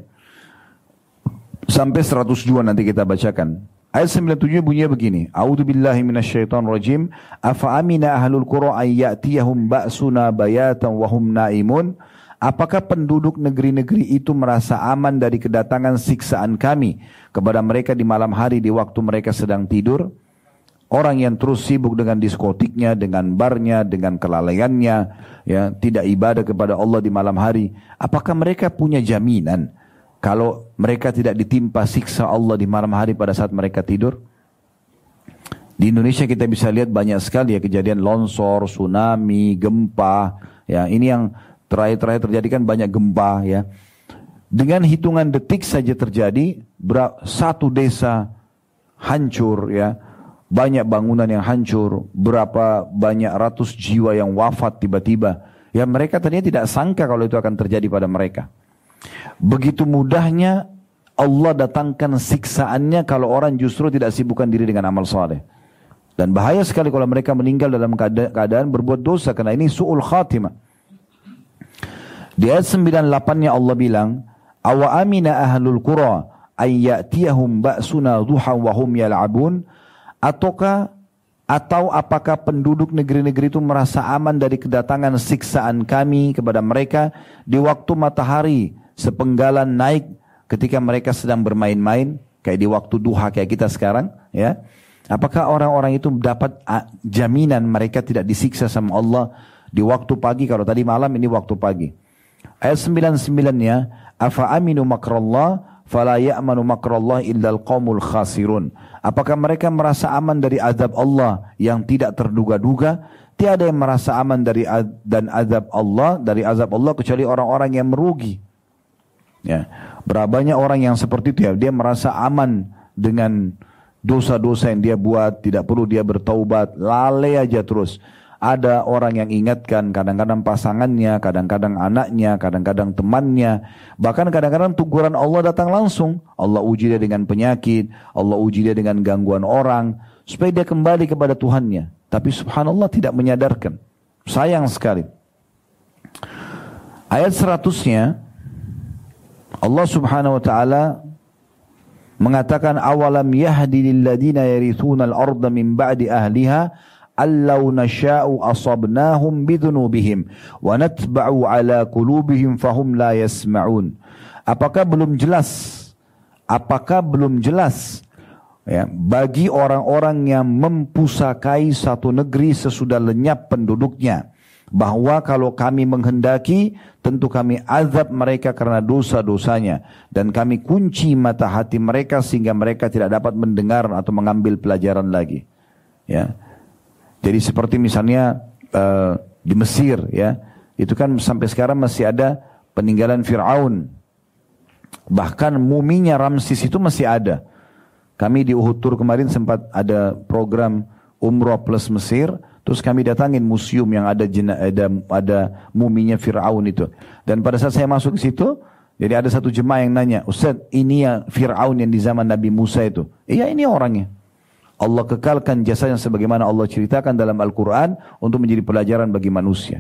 Sampai 102 nanti kita bacakan. Ayat 97 bunyinya begini. A'udzu billahi minasyaitonir rajim. Afa amina ahlul qura ay ya'tiyahum ba'suna bayatan wa hum naimun? Apakah penduduk negeri-negeri itu merasa aman dari kedatangan siksaan kami kepada mereka di malam hari di waktu mereka sedang tidur? Orang yang terus sibuk dengan diskotiknya, dengan barnya, dengan kelalaiannya, ya tidak ibadah kepada Allah di malam hari. Apakah mereka punya jaminan kalau mereka tidak ditimpa siksa Allah di malam hari pada saat mereka tidur? Di Indonesia kita bisa lihat banyak sekali ya kejadian longsor, tsunami, gempa. Ya ini yang Terakhir-terakhir terjadi kan banyak gempa ya. Dengan hitungan detik saja terjadi satu desa hancur ya. Banyak bangunan yang hancur, berapa banyak ratus jiwa yang wafat tiba-tiba. Ya mereka tadinya tidak sangka kalau itu akan terjadi pada mereka. Begitu mudahnya Allah datangkan siksaannya kalau orang justru tidak sibukkan diri dengan amal soleh. Dan bahaya sekali kalau mereka meninggal dalam keadaan berbuat dosa karena ini su'ul khatimah. Di ayat 98-nya Allah bilang, "Awa amina ahlul qura ay ya'tiyahum ba'suna duha wa hum yal'abun?" Ataukah atau apakah penduduk negeri-negeri itu merasa aman dari kedatangan siksaan kami kepada mereka di waktu matahari sepenggalan naik ketika mereka sedang bermain-main kayak di waktu duha kayak kita sekarang ya apakah orang-orang itu dapat jaminan mereka tidak disiksa sama Allah di waktu pagi kalau tadi malam ini waktu pagi Ayat 99-nya, afa aminu makrallah fala ya'manu makrallah illal qaumul khasirun. Apakah mereka merasa aman dari azab Allah yang tidak terduga-duga? Tiada yang merasa aman dari dan azab Allah dari azab Allah kecuali orang-orang yang merugi. Ya, berapa banyak orang yang seperti itu ya, dia merasa aman dengan dosa-dosa yang dia buat, tidak perlu dia bertaubat, lalai aja terus. Ada orang yang ingatkan, kadang-kadang pasangannya, kadang-kadang anaknya, kadang-kadang temannya. Bahkan kadang-kadang teguran Allah datang langsung. Allah uji dia dengan penyakit, Allah uji dia dengan gangguan orang. Supaya dia kembali kepada Tuhannya. Tapi subhanallah tidak menyadarkan. Sayang sekali. Ayat seratusnya, Allah subhanahu wa ta'ala mengatakan awalam yahdi lilladina yarithuna al-arda min ba'di ahliha allau nasha'u asabnahum bidhunubihim wa natba'u ala qulubihim fahum la yasma'un. Apakah belum jelas? Apakah belum jelas ya, bagi orang-orang yang mempusakai satu negeri sesudah lenyap penduduknya bahwa kalau kami menghendaki tentu kami azab mereka karena dosa-dosanya. Dan kami kunci mata hati mereka sehingga mereka tidak dapat mendengar atau mengambil pelajaran lagi. Ya. Jadi seperti misalnya uh, di Mesir ya, itu kan sampai sekarang masih ada peninggalan Fir'aun. Bahkan muminya Ramses itu masih ada. Kami di Uhud Tour kemarin sempat ada program umroh plus Mesir, terus kami datangin museum yang ada jena, ada ada muminya Fir'aun itu. Dan pada saat saya masuk ke situ, jadi ada satu jemaah yang nanya, Ustaz ini ya Fir'aun yang di zaman Nabi Musa itu. Iya ini orangnya. Allah kekalkan jasanya sebagaimana Allah ceritakan dalam Al-Quran untuk menjadi pelajaran bagi manusia.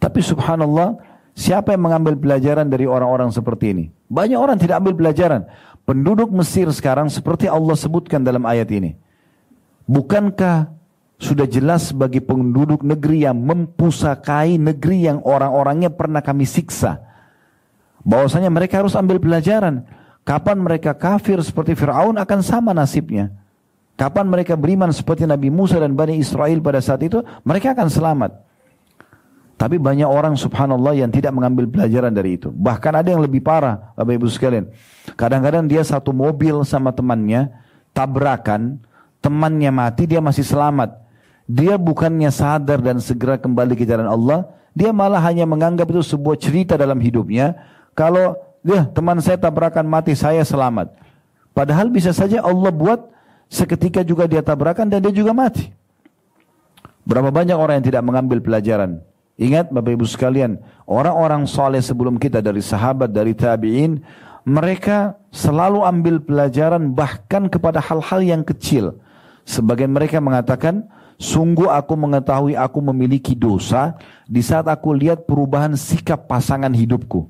Tapi subhanallah, siapa yang mengambil pelajaran dari orang-orang seperti ini? Banyak orang tidak ambil pelajaran. Penduduk Mesir sekarang seperti Allah sebutkan dalam ayat ini. Bukankah sudah jelas bagi penduduk negeri yang mempusakai negeri yang orang-orangnya pernah kami siksa. Bahwasanya mereka harus ambil pelajaran. Kapan mereka kafir seperti Fir'aun akan sama nasibnya. Kapan mereka beriman seperti Nabi Musa dan Bani Israel pada saat itu, mereka akan selamat. Tapi banyak orang subhanallah yang tidak mengambil pelajaran dari itu. Bahkan ada yang lebih parah, Bapak Ibu sekalian. Kadang-kadang dia satu mobil sama temannya, tabrakan, temannya mati, dia masih selamat. Dia bukannya sadar dan segera kembali ke jalan Allah, dia malah hanya menganggap itu sebuah cerita dalam hidupnya. Kalau dia teman saya tabrakan mati, saya selamat. Padahal bisa saja Allah buat Seketika juga dia tabrakan dan dia juga mati. Berapa banyak orang yang tidak mengambil pelajaran? Ingat Bapak Ibu sekalian, orang-orang soleh sebelum kita dari sahabat, dari tabi'in, mereka selalu ambil pelajaran bahkan kepada hal-hal yang kecil. Sebagian mereka mengatakan, sungguh aku mengetahui aku memiliki dosa di saat aku lihat perubahan sikap pasangan hidupku.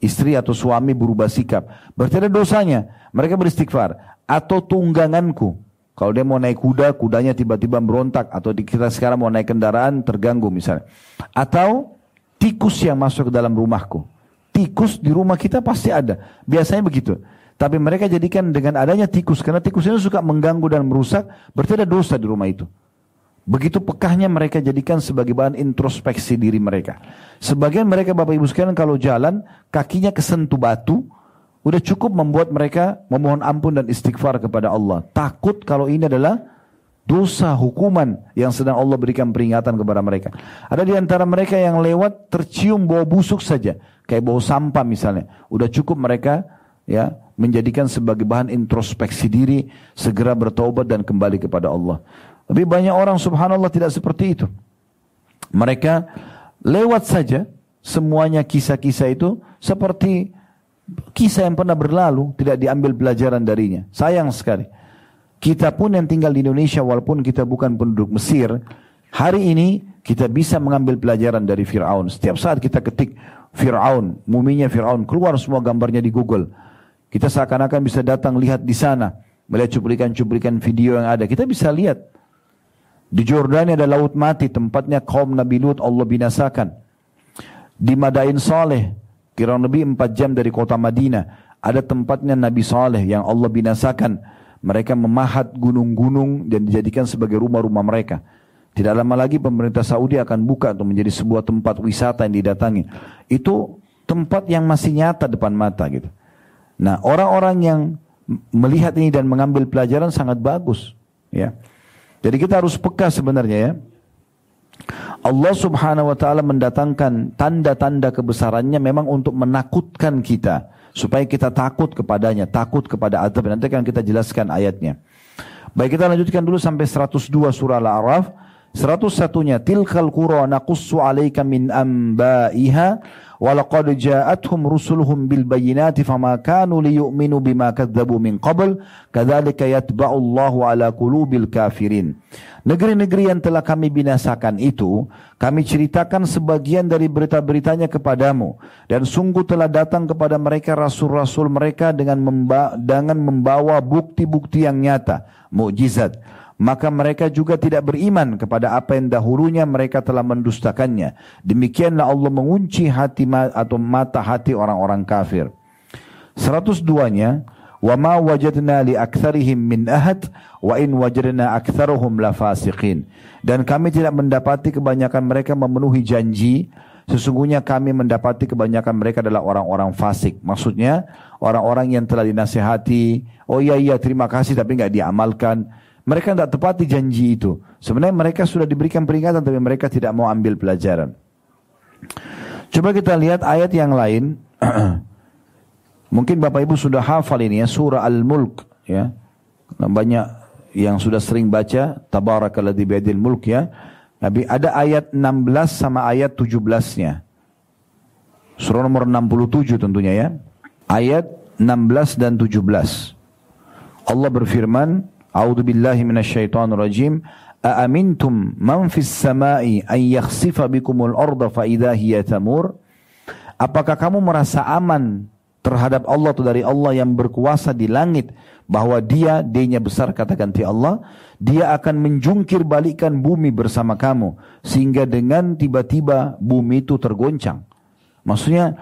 Istri atau suami berubah sikap. Berarti ada dosanya. Mereka beristighfar. Atau tungganganku. Kalau dia mau naik kuda, kudanya tiba-tiba berontak. Atau kita sekarang mau naik kendaraan, terganggu misalnya. Atau tikus yang masuk ke dalam rumahku. Tikus di rumah kita pasti ada. Biasanya begitu. Tapi mereka jadikan dengan adanya tikus. Karena tikus ini suka mengganggu dan merusak. Berarti ada dosa di rumah itu. Begitu pekahnya mereka jadikan sebagai bahan introspeksi diri mereka. Sebagian mereka Bapak Ibu sekalian kalau jalan kakinya kesentuh batu, Udah cukup membuat mereka memohon ampun dan istighfar kepada Allah. Takut kalau ini adalah dosa hukuman yang sedang Allah berikan peringatan kepada mereka. Ada di antara mereka yang lewat tercium bau busuk saja, kayak bau sampah misalnya. Udah cukup mereka ya menjadikan sebagai bahan introspeksi diri, segera bertobat dan kembali kepada Allah. Tapi banyak orang subhanallah tidak seperti itu. Mereka lewat saja semuanya kisah-kisah itu seperti kisah yang pernah berlalu tidak diambil pelajaran darinya. Sayang sekali. Kita pun yang tinggal di Indonesia walaupun kita bukan penduduk Mesir, hari ini kita bisa mengambil pelajaran dari Fir'aun. Setiap saat kita ketik Fir'aun, muminya Fir'aun, keluar semua gambarnya di Google. Kita seakan-akan bisa datang lihat di sana, melihat cuplikan-cuplikan video yang ada. Kita bisa lihat. Di Jordania ada laut mati, tempatnya kaum Nabi Lut Allah binasakan. Di Madain Saleh, Kurang lebih empat jam dari kota Madinah. Ada tempatnya Nabi Saleh yang Allah binasakan. Mereka memahat gunung-gunung dan dijadikan sebagai rumah-rumah mereka. Tidak lama lagi pemerintah Saudi akan buka untuk menjadi sebuah tempat wisata yang didatangi. Itu tempat yang masih nyata depan mata gitu. Nah orang-orang yang melihat ini dan mengambil pelajaran sangat bagus. Ya. Jadi kita harus peka sebenarnya ya. Allah subhanahu wa ta'ala mendatangkan tanda-tanda kebesarannya memang untuk menakutkan kita. Supaya kita takut kepadanya, takut kepada azab. Nanti akan kita jelaskan ayatnya. Baik kita lanjutkan dulu sampai 102 surah Al-A'raf. 101-nya tilkal qura naqussu 'alaika min ambaiha Walaqad ja'atuhum rusuluhum bil bayyinati fama kanu liyu'minu bima kadzabu min qabl kadzalika yatba'u Allahu ala qulubil kafirin. Negeri-negeri yang telah kami binasakan itu, kami ceritakan sebagian dari berita-beritanya kepadamu. Dan sungguh telah datang kepada mereka rasul-rasul mereka dengan, memba dengan membawa bukti-bukti yang nyata, mukjizat maka mereka juga tidak beriman kepada apa yang dahulunya mereka telah mendustakannya. Demikianlah Allah mengunci hati atau mata hati orang-orang kafir. 102-nya wa ma wajadna li aktsarihim min ahad wa in wajadna aktsaruhum lafasiqin. Dan kami tidak mendapati kebanyakan mereka memenuhi janji Sesungguhnya kami mendapati kebanyakan mereka adalah orang-orang fasik. Maksudnya orang-orang yang telah dinasehati. Oh iya iya terima kasih tapi nggak diamalkan. Mereka tidak tepati janji itu. Sebenarnya mereka sudah diberikan peringatan tapi mereka tidak mau ambil pelajaran. Coba kita lihat ayat yang lain. Mungkin Bapak Ibu sudah hafal ini ya surah Al-Mulk ya. Banyak yang sudah sering baca tabarakalladzi biyadil mulk ya. Nabi ada ayat 16 sama ayat 17-nya. Surah nomor 67 tentunya ya. Ayat 16 dan 17. Allah berfirman, A'udzu billahi minasyaitonir rajim. Aamintum man fis sama'i an yakhsifa bikumul arda fa idza hiya tamur? Apakah kamu merasa aman terhadap Allah atau dari Allah yang berkuasa di langit bahwa dia dia besar kata ganti Allah dia akan menjungkir balikan bumi bersama kamu sehingga dengan tiba-tiba bumi itu tergoncang maksudnya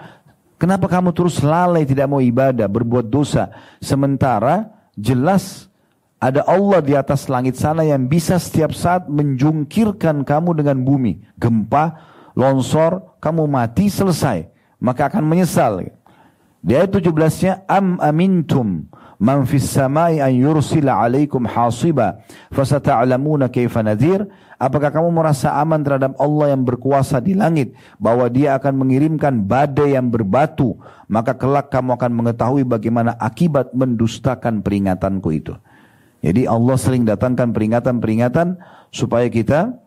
kenapa kamu terus lalai tidak mau ibadah berbuat dosa sementara jelas ada Allah di atas langit sana yang bisa setiap saat menjungkirkan kamu dengan bumi. Gempa, longsor, kamu mati selesai. Maka akan menyesal. Di ayat 17-nya, Am amintum man fis samai an yursila alaikum hasiba fasata'lamuna kaifa nadhir apakah kamu merasa aman terhadap Allah yang berkuasa di langit bahwa dia akan mengirimkan badai yang berbatu maka kelak kamu akan mengetahui bagaimana akibat mendustakan peringatanku itu jadi Allah sering datangkan peringatan-peringatan supaya kita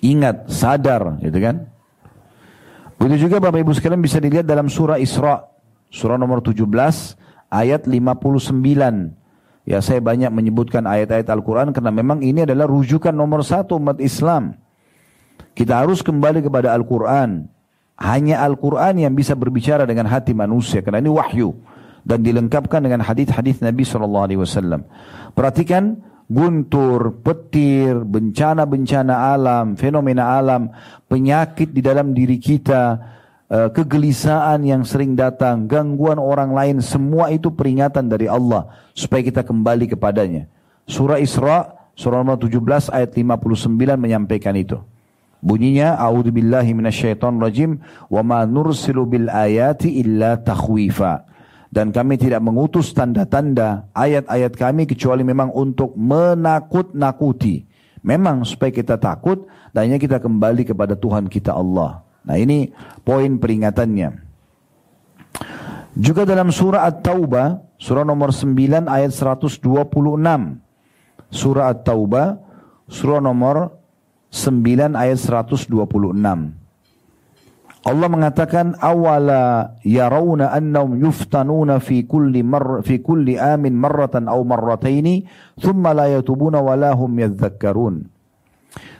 ingat, sadar, gitu kan? Begitu juga Bapak Ibu sekalian bisa dilihat dalam surah Isra, surah nomor 17 ayat 59. Ya saya banyak menyebutkan ayat-ayat Al-Quran karena memang ini adalah rujukan nomor satu umat Islam. Kita harus kembali kepada Al-Quran. Hanya Al-Quran yang bisa berbicara dengan hati manusia karena ini wahyu dan dilengkapkan dengan hadis-hadis Nabi SAW. Perhatikan guntur, petir, bencana-bencana alam, fenomena alam, penyakit di dalam diri kita, eh, kegelisahan yang sering datang, gangguan orang lain, semua itu peringatan dari Allah supaya kita kembali kepadanya. Surah Isra, surah nomor 17 ayat 59 menyampaikan itu. Bunyinya, A'udzubillahi minasyaitonirrajim, wa ma nursilu bil ayati illa takhwifa dan kami tidak mengutus tanda-tanda ayat-ayat kami kecuali memang untuk menakut-nakuti. Memang supaya kita takut dan kita kembali kepada Tuhan kita Allah. Nah ini poin peringatannya. Juga dalam surah At-Taubah, surah nomor 9 ayat 126. Surah At-Taubah, surah nomor 9 ayat 126. Allah mengatakan awala yarawna annahum yuftanuna fi kulli mar fi kulli amin marratan aw marrataini thumma la yatubuna wa lahum yadhakkarun.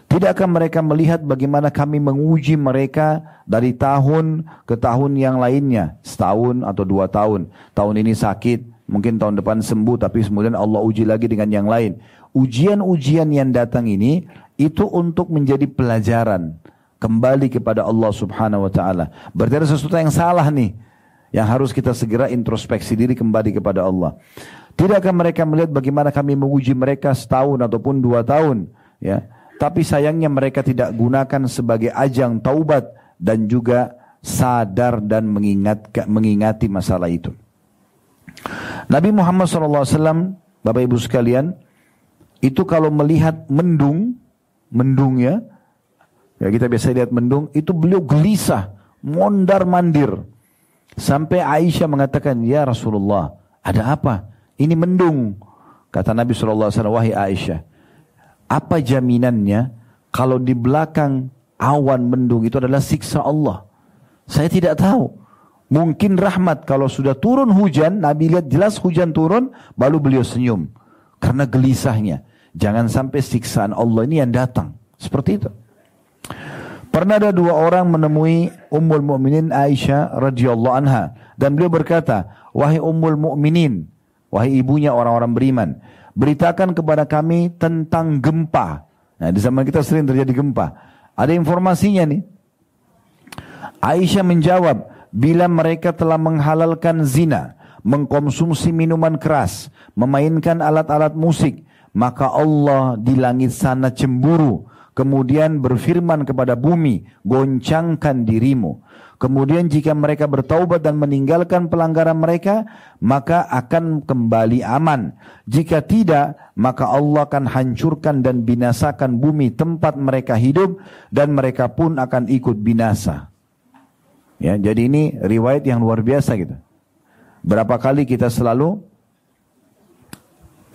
Tidakkah mereka melihat bagaimana kami menguji mereka dari tahun ke tahun yang lainnya, setahun atau dua tahun. Tahun ini sakit, mungkin tahun depan sembuh, tapi kemudian Allah uji lagi dengan yang lain. Ujian-ujian yang datang ini itu untuk menjadi pelajaran kembali kepada Allah Subhanahu wa taala. Berarti ada sesuatu yang salah nih yang harus kita segera introspeksi diri kembali kepada Allah. Tidakkah mereka melihat bagaimana kami menguji mereka setahun ataupun dua tahun, ya? Tapi sayangnya mereka tidak gunakan sebagai ajang taubat dan juga sadar dan mengingat mengingati masalah itu. Nabi Muhammad SAW, Bapak Ibu sekalian, itu kalau melihat mendung, mendung ya, Ya kita biasa lihat mendung, itu beliau gelisah, mondar mandir. Sampai Aisyah mengatakan, Ya Rasulullah, ada apa? Ini mendung. Kata Nabi SAW, wahai Aisyah, apa jaminannya kalau di belakang awan mendung itu adalah siksa Allah? Saya tidak tahu. Mungkin rahmat kalau sudah turun hujan, Nabi lihat jelas hujan turun, baru beliau senyum. Karena gelisahnya. Jangan sampai siksaan Allah ini yang datang. Seperti itu. Pernah ada dua orang menemui Ummul Mukminin Aisyah radhiyallahu anha dan beliau berkata, "Wahai Ummul Mukminin, wahai ibunya orang-orang beriman, beritakan kepada kami tentang gempa." Nah, di zaman kita sering terjadi gempa. Ada informasinya nih. Aisyah menjawab, "Bila mereka telah menghalalkan zina, mengkonsumsi minuman keras, memainkan alat-alat musik, maka Allah di langit sana cemburu." Kemudian berfirman kepada bumi, goncangkan dirimu. Kemudian jika mereka bertaubat dan meninggalkan pelanggaran mereka, maka akan kembali aman. Jika tidak, maka Allah akan hancurkan dan binasakan bumi tempat mereka hidup dan mereka pun akan ikut binasa. Ya, jadi ini riwayat yang luar biasa gitu. Berapa kali kita selalu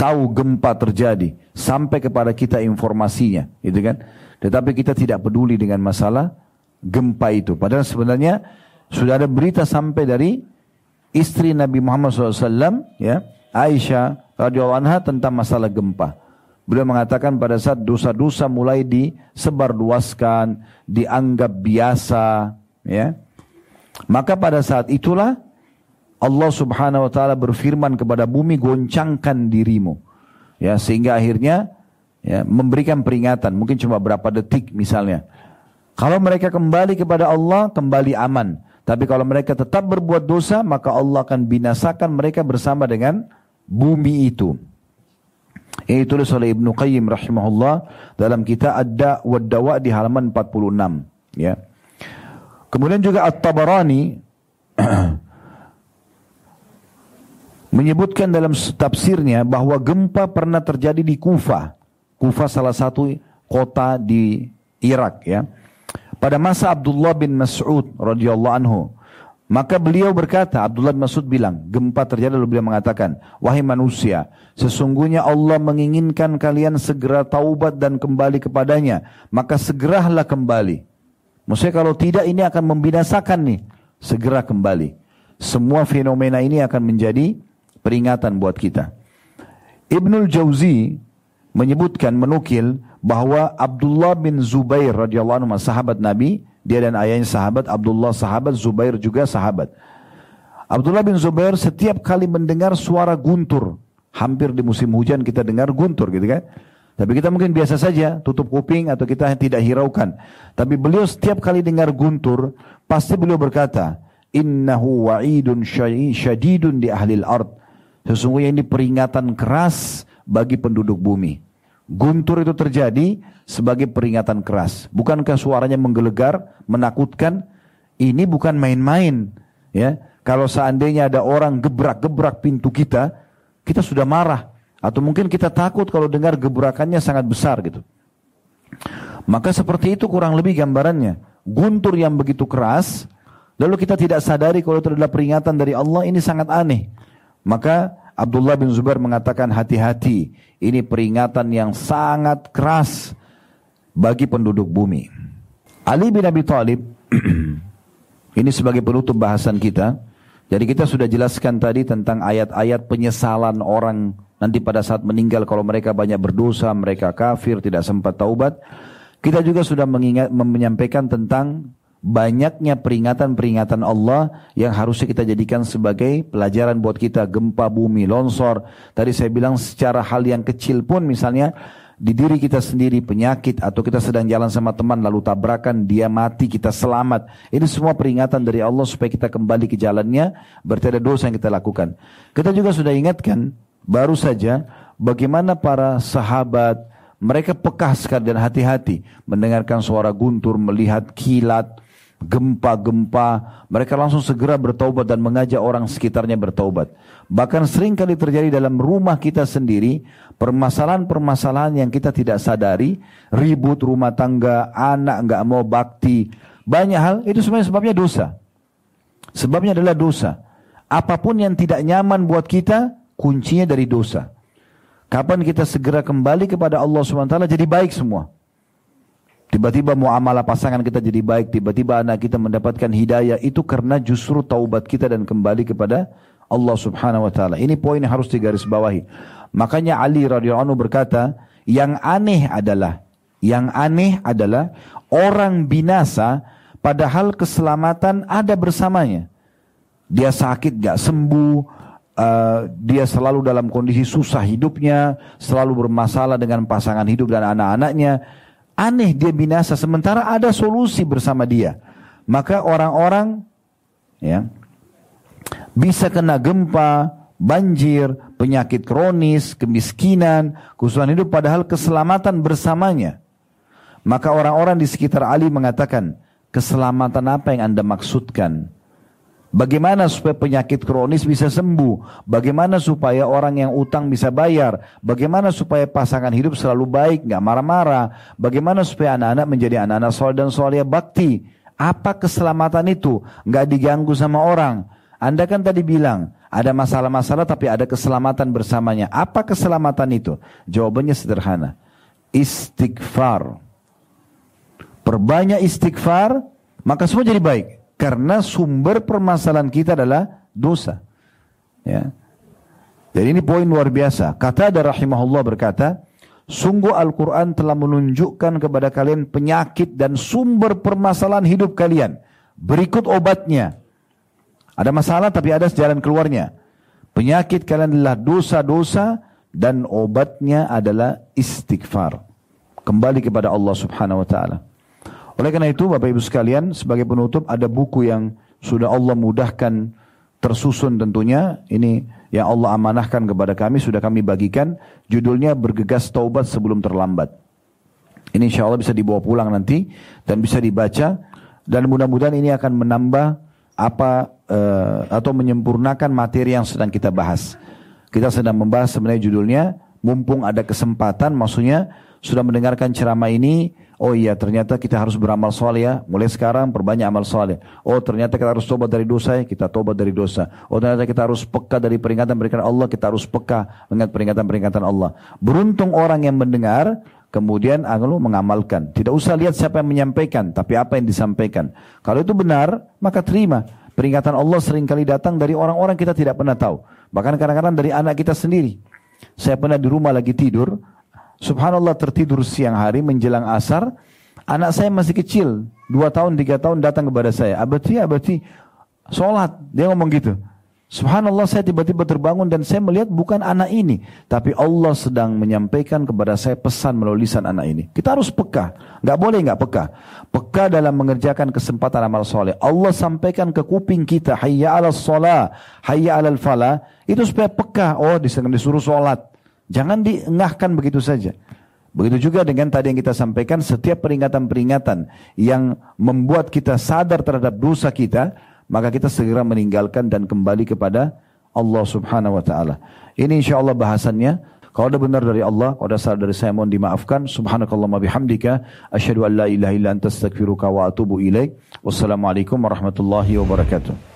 tahu gempa terjadi sampai kepada kita informasinya, gitu kan? Tetapi kita tidak peduli dengan masalah gempa itu. Padahal sebenarnya sudah ada berita sampai dari istri Nabi Muhammad SAW, ya, Aisyah radhiyallahu anha tentang masalah gempa. Beliau mengatakan pada saat dosa-dosa mulai disebarluaskan, dianggap biasa, ya. Maka pada saat itulah Allah Subhanahu wa taala berfirman kepada bumi goncangkan dirimu. Ya, sehingga akhirnya ya, memberikan peringatan, mungkin cuma berapa detik misalnya. Kalau mereka kembali kepada Allah, kembali aman. Tapi kalau mereka tetap berbuat dosa, maka Allah akan binasakan mereka bersama dengan bumi itu. Ini tulis oleh Ibnu Qayyim rahimahullah dalam kitab Ad-Da wa Dawa di halaman 46. Ya. Kemudian juga At-Tabarani menyebutkan dalam tafsirnya bahwa gempa pernah terjadi di Kufa. Kufa salah satu kota di Irak ya. Pada masa Abdullah bin Mas'ud radhiyallahu anhu, Maka beliau berkata, Abdullah bin Mas'ud bilang, gempa terjadi lalu beliau mengatakan, Wahai manusia, sesungguhnya Allah menginginkan kalian segera taubat dan kembali kepadanya. Maka segeralah kembali. Maksudnya kalau tidak ini akan membinasakan nih. Segera kembali. Semua fenomena ini akan menjadi peringatan buat kita. Ibnul Jauzi menyebutkan menukil bahwa Abdullah bin Zubair radhiyallahu anhu sahabat Nabi, dia dan ayahnya sahabat, Abdullah sahabat, Zubair juga sahabat. Abdullah bin Zubair setiap kali mendengar suara guntur, hampir di musim hujan kita dengar guntur gitu kan. Tapi kita mungkin biasa saja, tutup kuping atau kita tidak hiraukan. Tapi beliau setiap kali dengar guntur, pasti beliau berkata, Innahu wa'idun syadidun di ahli ard. Sesungguhnya ini peringatan keras bagi penduduk bumi. Guntur itu terjadi sebagai peringatan keras. Bukankah suaranya menggelegar, menakutkan? Ini bukan main-main. Ya, kalau seandainya ada orang gebrak-gebrak pintu kita, kita sudah marah. Atau mungkin kita takut kalau dengar gebrakannya sangat besar gitu. Maka seperti itu kurang lebih gambarannya. Guntur yang begitu keras, lalu kita tidak sadari kalau itu adalah peringatan dari Allah, ini sangat aneh. Maka Abdullah bin Zubair mengatakan hati-hati, ini peringatan yang sangat keras bagi penduduk bumi. Ali bin Abi Thalib ini sebagai penutup bahasan kita. Jadi kita sudah jelaskan tadi tentang ayat-ayat penyesalan orang nanti pada saat meninggal kalau mereka banyak berdosa, mereka kafir, tidak sempat taubat. Kita juga sudah mengingat, menyampaikan tentang banyaknya peringatan-peringatan Allah yang harusnya kita jadikan sebagai pelajaran buat kita gempa bumi, longsor. Tadi saya bilang secara hal yang kecil pun misalnya di diri kita sendiri penyakit atau kita sedang jalan sama teman lalu tabrakan dia mati kita selamat. Ini semua peringatan dari Allah supaya kita kembali ke jalannya berarti dosa yang kita lakukan. Kita juga sudah ingatkan baru saja bagaimana para sahabat mereka peka sekali dan hati-hati mendengarkan suara guntur, melihat kilat, gempa-gempa, mereka langsung segera bertaubat dan mengajak orang sekitarnya bertaubat. Bahkan sering kali terjadi dalam rumah kita sendiri, permasalahan-permasalahan yang kita tidak sadari, ribut rumah tangga, anak nggak mau bakti, banyak hal itu sebenarnya sebabnya dosa. Sebabnya adalah dosa. Apa pun yang tidak nyaman buat kita, kuncinya dari dosa. Kapan kita segera kembali kepada Allah SWT jadi baik semua. Tiba-tiba muamalah pasangan kita jadi baik, tiba-tiba anak kita mendapatkan hidayah, itu karena justru taubat kita dan kembali kepada Allah Subhanahu wa taala. Ini poin yang harus digarisbawahi. Makanya Ali radhiyallahu anhu berkata, yang aneh adalah yang aneh adalah orang binasa padahal keselamatan ada bersamanya. Dia sakit gak sembuh, uh, dia selalu dalam kondisi susah hidupnya, selalu bermasalah dengan pasangan hidup dan anak-anaknya Aneh dia binasa sementara ada solusi bersama dia. Maka orang-orang ya bisa kena gempa, banjir, penyakit kronis, kemiskinan, kesusahan hidup padahal keselamatan bersamanya. Maka orang-orang di sekitar Ali mengatakan, keselamatan apa yang Anda maksudkan? Bagaimana supaya penyakit kronis bisa sembuh? Bagaimana supaya orang yang utang bisa bayar? Bagaimana supaya pasangan hidup selalu baik, nggak marah-marah? Bagaimana supaya anak-anak menjadi anak-anak soleh dan soleh bakti? Apa keselamatan itu? Nggak diganggu sama orang. Anda kan tadi bilang ada masalah-masalah tapi ada keselamatan bersamanya. Apa keselamatan itu? Jawabannya sederhana. Istighfar. Perbanyak istighfar, maka semua jadi baik. Karena sumber permasalahan kita adalah dosa. Ya. Jadi ini poin luar biasa. Kata ada rahimahullah berkata, sungguh Al-Quran telah menunjukkan kepada kalian penyakit dan sumber permasalahan hidup kalian. Berikut obatnya. Ada masalah tapi ada jalan keluarnya. Penyakit kalian adalah dosa-dosa dan obatnya adalah istighfar. Kembali kepada Allah subhanahu wa ta'ala. Oleh karena itu Bapak Ibu sekalian sebagai penutup ada buku yang sudah Allah mudahkan tersusun tentunya ini yang Allah amanahkan kepada kami sudah kami bagikan judulnya bergegas taubat sebelum terlambat. Ini insya Allah bisa dibawa pulang nanti dan bisa dibaca dan mudah-mudahan ini akan menambah apa uh, atau menyempurnakan materi yang sedang kita bahas. Kita sedang membahas sebenarnya judulnya mumpung ada kesempatan maksudnya sudah mendengarkan ceramah ini Oh iya ternyata kita harus beramal soleh ya. Mulai sekarang perbanyak amal soleh. Oh ternyata kita harus tobat dari dosa ya. Kita tobat dari dosa. Oh ternyata kita harus peka dari peringatan-peringatan Allah. Kita harus peka dengan peringatan-peringatan Allah. Beruntung orang yang mendengar. Kemudian lalu mengamalkan. Tidak usah lihat siapa yang menyampaikan. Tapi apa yang disampaikan. Kalau itu benar maka terima. Peringatan Allah sering kali datang dari orang-orang kita tidak pernah tahu. Bahkan kadang-kadang dari anak kita sendiri. Saya pernah di rumah lagi tidur. Subhanallah tertidur siang hari menjelang asar. Anak saya masih kecil, dua tahun, tiga tahun datang kepada saya. Abati, abati, sholat. Dia ngomong gitu. Subhanallah saya tiba-tiba terbangun dan saya melihat bukan anak ini. Tapi Allah sedang menyampaikan kepada saya pesan melalui lisan anak ini. Kita harus peka. Gak boleh gak peka. Peka dalam mengerjakan kesempatan amal soleh. Allah sampaikan ke kuping kita. Hayya ala sholah. Hayya ala falah. Itu supaya peka. Oh disuruh sholat. Jangan diengahkan begitu saja. Begitu juga dengan tadi yang kita sampaikan, setiap peringatan-peringatan yang membuat kita sadar terhadap dosa kita, maka kita segera meninggalkan dan kembali kepada Allah subhanahu wa ta'ala. Ini insya Allah bahasannya. Kalau ada benar dari Allah, kalau ada salah dari saya mohon dimaafkan. Subhanakallah bihamdika. Asyhadu an la ilaha illa anta astaghfiruka wa atubu ilaik. Wassalamualaikum warahmatullahi wabarakatuh.